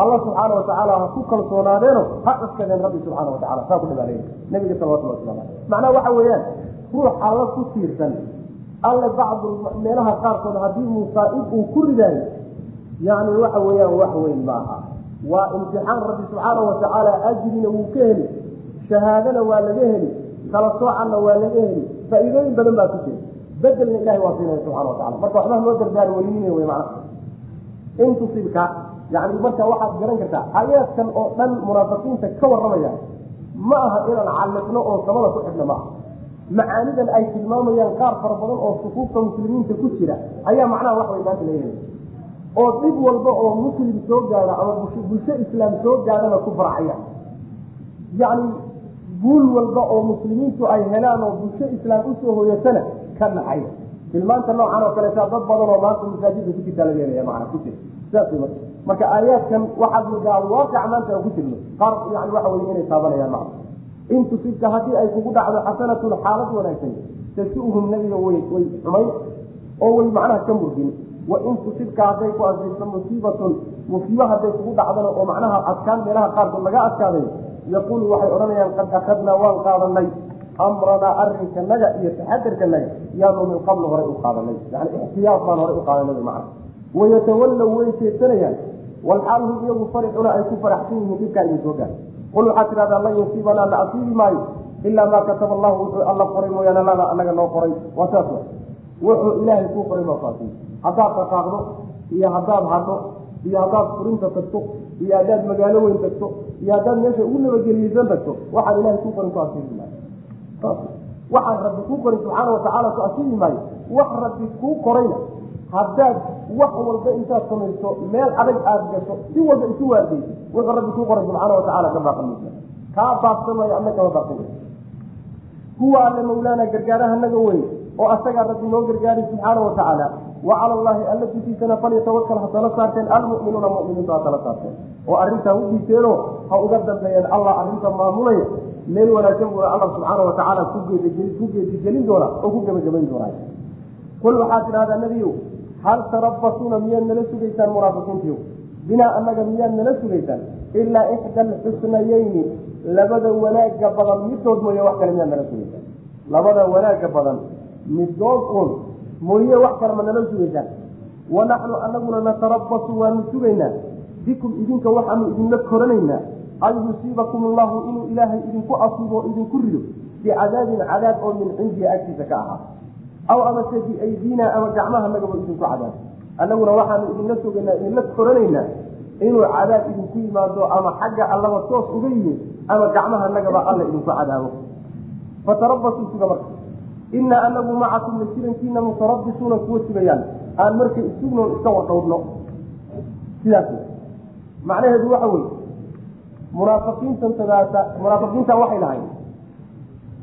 alla subxaana watacaala ha ku kalsoonaadeeno ha cuskadeen rabbi subxaana watacala saa ku dhabaaleeya nabiga salawatullah waslamu aleyh macnaha waxa weeyaan ruux alla ku tiirsan alle bacdu meelaha qaarkood haddii musaa'ib uu ku ridaayo yani waxa weeyaan wax weyn ma aha. Waa imtixaan rabbi subxaana watacaala ajrina wuu ka heli shahaadana waa laga heli kala soocanna waa laga heli faa-iidooyin badan baa ku jira. Bedelna ilahay waa siinaya subxana watacala marka waxbaha loo dardaari weyninay wey macnaha in tusibka yani marka waxaad garan kartaa aayaadkan oo dhan munaafiqiinta ka warramaya ma aha inaan calliqno oo samada ku xidhno ma aha. Macaanidan ay tilmaamayaan qaar fara badan oo sufuufta muslimiinta ku jira ayaa macnaha wax way maanta laga helay oo dhib walba oo muslim soo gaada ama bulsho islaam soo gaadana ku faracaya yacni guul walba oo muslimiintu ay helaan oo bulsho islaam u soo hoyatana ka nacay tilmaanta noocan oo kaleeta dad badan oo maanta masaajidda ku jirtaa laga helaya macana ku jira sidaas wey marka aayaadkan waxaad moodaa waaqic maanta aan ku jirno qaar yani waxa weye inay taabanayaan macna in tusibka haddii ay kugu dhacdo xasanatun xaalad wanaagsan tasu'hum nabiga way way xumayn oo way macnaha ka murgin. Wa in tusibka hadday ku asiibto musiibatun musiibo hadday kugu dhacdana oo macnaha adkaan meelaha qaarkood laga adkaaday yaquulu waxay odhanayaan qad akhadnaa waan qaadanay amranaa arinkanaga iyo taxadarkanaga yaanu min qabl horay u qaadanay yani ixtiyaad baan horay u qaadanay macna wayatawallow way jeesanayaan walxaal iyagu farixuna ay ku faraxsan yihiin dhibkaa idin soo gaar qul waxaad tidhahdaa lan yusiibanaa la asiibi maayo ilaa maa kataba allahu wuxuu alla qoray mooyaane lana anaga noo qoray waa saas wa wuxuu ilaahay kuu qoray noo faasiy haddaad dhaqaaqdo iyo haddaad hadho iyo haddaad furinta tagto iyo haddaad magaalo weyn tagto iyo haddaad meesha ugu nabadgeliyeysan tagto waxaan ilahay kuu qorin ku asiibi maayo waxaan rabbi kuu qorin subxaana watacaala ku asiibi maayo. Wax rabbi kuu qorayna haddaad wax walba intaad samayso meel adag aada gasho si walba isu waarday wuxuu rabbi kuu qoray subxaana watacaala ka baaqamaysa kaa baaqsamaayo adna kama baaqsamay huwa alle mawlaana gargaarahanaga wey oo asagaa rabbi noo gargaaray subxaana watacaala wa cala allahi alla dushiisana falyatawakal ha tala saarteen. Almu'minuuna mu'miniintu ha tala saarteen. Oo arrintaa u dhiiseenoo ha uga dambeeyeen. Allah arrinta maamulaya meel wanaagsan buuna alla subxaana watacaala ku ku geedigelin doonaa oo ku gebagabayn doonaa qul waxaad tidhahdaa nebiyow hal tarabasuuna miyaad nala sugaysaan munaafiqiintiyo binaa annaga miyaad nala sugaysaan? Ilaa ixda alxusnayeyni labada wanaagga badan midood mooye wax kale miyaad nala sugaysaan. Labada wanaagga badan midood uun mooye wax kale ma nala sugaysaan. Wanaxnu anaguna natarabasu waanu sugaynaa. Bikum idinka waxaanu idinla koranaynaa an yusiibakum allahu inuu ilaahay idinku asiibo idinku rido bicadaabin cadaab oo min cindihi agtiisa ka ahaa aw amase biaydina ama gacmaha nagaba idinku cadaab annaguna waxaanu idinla sugaynaa idinla koranaynaa inuu cadaab idinku yimaado ama xagga allaba toos uga yimid ama gacmaha nagaba alla idinku cadaabo fatarabasuu suga marka inaa anagu macakum la jirankiina mutarabisuuna kuwa sugayaan aan markay isugnoon iska wardhowdno sidaas macnaheedu waxa weye munaafiqiintan kadaata munaafiqiinta waxay lahayn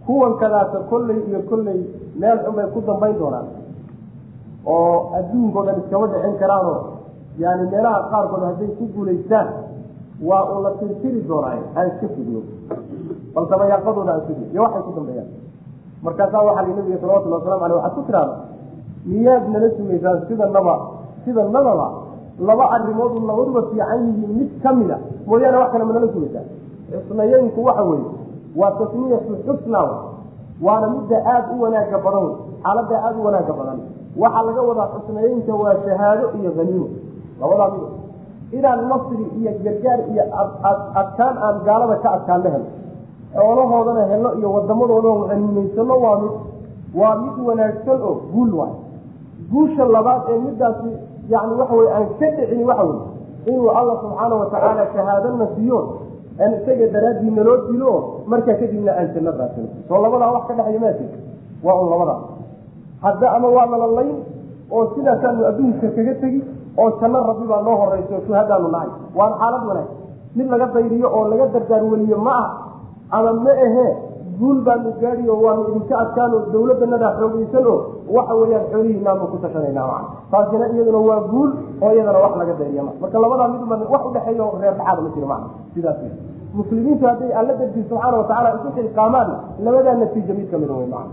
kuwan kadaata kolley iyo kolley meel xun bay ku dambayn doonaan. Oo adduunkao dhan iskama dhicin karaanoo yani meelaha qaarkood hadday ku guulaystaan waa uu la tirtiri doonaa aan iska fidno bal dabayaaqadooda aan fidno iyo waxay ku dambeeyaan. Markaasaa waxaa li nabiga salawatullhi waslamu aleyh waxaad ku tiraada miyaad nala sugaysaan sidanaba sidanadaba laba arrimoodu labaduba fiican yihiin mid kamida mooyaane wax kale ma nala sugaysaan xusnayeynku waxa weeye waa tasmiyatu xusna waana midda aada u wanaaga badan xaaladda aada u wanaaga badan. Waxaa laga wadaa xusnayeynka waa shahaado iyo haniimo labadaa mid inaan nasri iyo gargaar iyo adkaan aan gaalada ka adkaanna helo xoolahoodana helo iyo wadamadoodao haniimaysano waa mid waa mid wanaagsan oo guul waay. Guusha labaad ee midaasi yani waxa wey aan ka dhicin waxa wey inuu alla subxaana watacaala shahaadana siiyo aan isaga daraaddii naloo dilo markaa kadibna aan janno raasino soo labadaa wax ka dhexaya maati waa un labadaa hadda ama waa nalalayn oo sidaasaanu adduunka kaga tegi oo janno rabbi baa noo horeyso shuhadaanu nahay waana xaalad wanaag mid laga dayriyo oo laga dardaar weliyo ma ah ama ma ahee guul baanu gaadi oo waanu idinka adkaano dawladanadaa xoogeysan oo waxa weeyaan xoolihiinaanu ku tashanayna maa taasina iyaduna waa guul oo iyadana wax laga dayriya ma marka labadaa midba wax udhexeeya oo reer dhaxaada ma jiro maa sidaas muslimiintu hadday alla darti subxaana watacaala isu xilqaamaan labadaa natiija mid kamida wey maa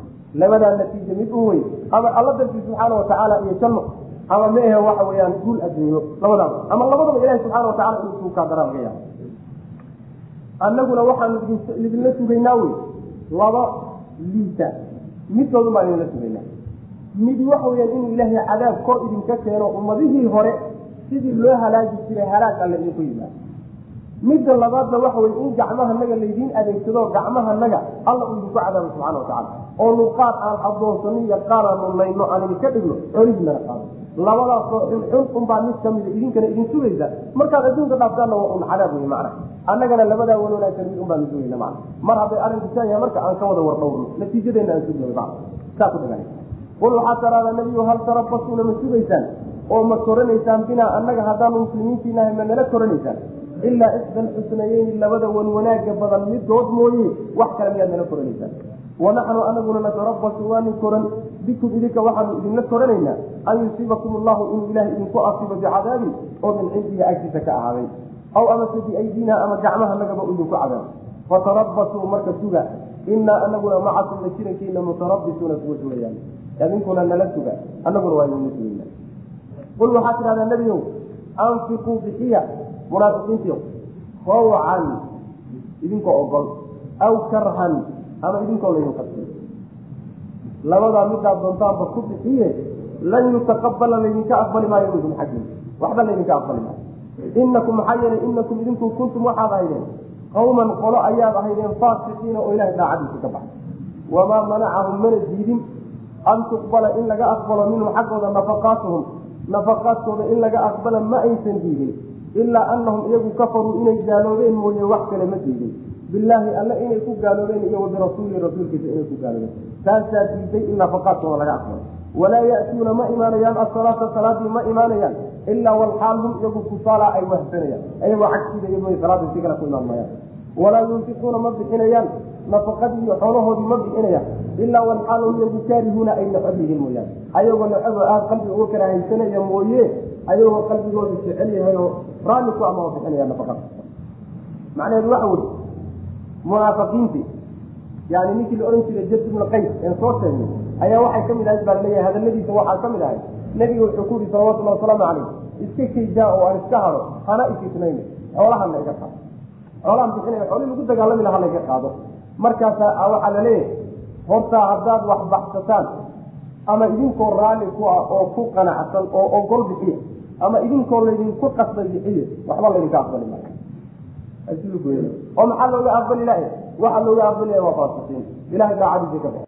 labadaa natiija mid u wey ama alla darti subxaana watacaala iyo janno ama ma ahe waxa weeyaan guul adduunyo. Labadaaba ama labadaba ilahi subxaana watacala inuu suu kaa daraa laga yaaba annaguna waxaanu idinla sugaynaa wey laba liita. Midkoodun baan idinla sugaynaa mid waxa weyaan inuu ilaahay cadaab kor idinka keeno ummadihii hore sidii loo halaagi jiray halaag alle idinku yimaado midda labaadna waxa weye in gacmahanaga laydiin adeegsado gacmahanaga alla uu idinku cadaabo subxana watacala oonu qaar aan adoonsano iyo qaar aanu layno aan idinka dhigno xoolihiinana qaado. Labadaasoo xunxun unbaa mid kamida idinkana idin sugaysa. Markaad adduunka dhaaftaanna waa un cadaab wey macna. Annagana labadaa wan wanaagsan mid unbaanu sugayna macna. Mar hadday arrinku saa yahay marka aan ka wada wardhowrno natiijadeena aan sugno macna saa ku dhagan qul waxaa taraada nebiyu hal tarabasuuna ma sugaysaan oo ma koranaysaan binaa annaga haddaanu muslimiintiinahay ma nala koranaysaan ilaa ixda alxusnayeyni labada wan wanaaga badan midood mooye wax kale miyaad nala koranaysaan wanaxnu anaguna natarabasu waanu koran bikum idinka waxaanu idinla koranaynaa an yusiibakum allahu inuu ilaah idinku asiibo bicadaabin oo min cindihi agtiisa ka ahaaday aw amase biaydina ama gacmaha nagaba idinku cadaab fatarabasuu marka suga inaa anaguna macakum la jirankiina mutarabisuuna kuwa sugayaan idinkuna nala suga anaguna waa idinla sugayna qul waxaa tidhahdaa nebiow anfiquu bixiya munaafiqiintiyo hawcan idinkoo ogol aw karhan ama idinkoo laydin qasbay labadaa midaad doontaanba ku bixiye lan yutaqabala laydinka aqbali maayo minkum xaggiin waxba laydinka aqbali maayo. Inakum maxaa yeelay inakum idinku kuntum waxaad ahaydeen qawman qolo ayaad ahaydeen faasiqiina oo ilahay daacadiisa ka baxay wamaa manacahum mana diidin an tuqbala in laga aqbalo minhum xaggooda nafaqaatuhum nafaqaadkooda in laga aqbala ma aysan diidin ilaa anahum iyagu kafaruu inay gaaloobeen mooye wax kale ma diidin bilaahi alle inay ku gaaloobeen iyo wabirasuuli rasuulkiisa inay ku gaaloobeen taasaa diiday in nafaqaadkooda laga aqbalo walaa ya'tuuna ma imaanayaan asalaata salaadii ma imaanayaan ilaa walxaal hum iyagu kusaala ay wahsanayaan ayagoo cagsiida iyadoo salaada si kale ku imaan mayaan walaa yunfiquuna ma bixinayaan nafaqadii iyo xoolahoodii ma bixinayaan ilaa walxaal hum iyagu kaarihuuna ay necab yihiin mooyaane ayagoo necabo aad qalbiga uga kala haysanaya mooye ayagoo qalbigooda jecel yahay oo raalli ku ama bixinaya nafaqada macnaheedu waxa weli munaafiqiintii yani ninkii la ohan jiray jad ibnu qays een soo sheegnay ayaa waxay ka mid ahayd baa la leeyahay hadaladiisa waxaa ka mid ahay nebiga wuxuu ku yihi salawatullahi wasalaamu calayh iska kaydaa oo aan iska hado hana ifisnayna xoolahana iga qaado xoolahan bixinaya xoolihii lagu dagaalami lahaa layga qaado. Markaasaa waxaa la leeyahay hortaa haddaad wax baxsataan ama idinkoo raalli ku ah oo ku qanacsan oo ogol bixiya ama idinkoo laydinku qasbay bixiye waxba laydinka aqbali maayo oo maxaa looga aqbali lahay waxaa looga aqbalaya waa faasiqiin. Ilahay daacadiisa ka bax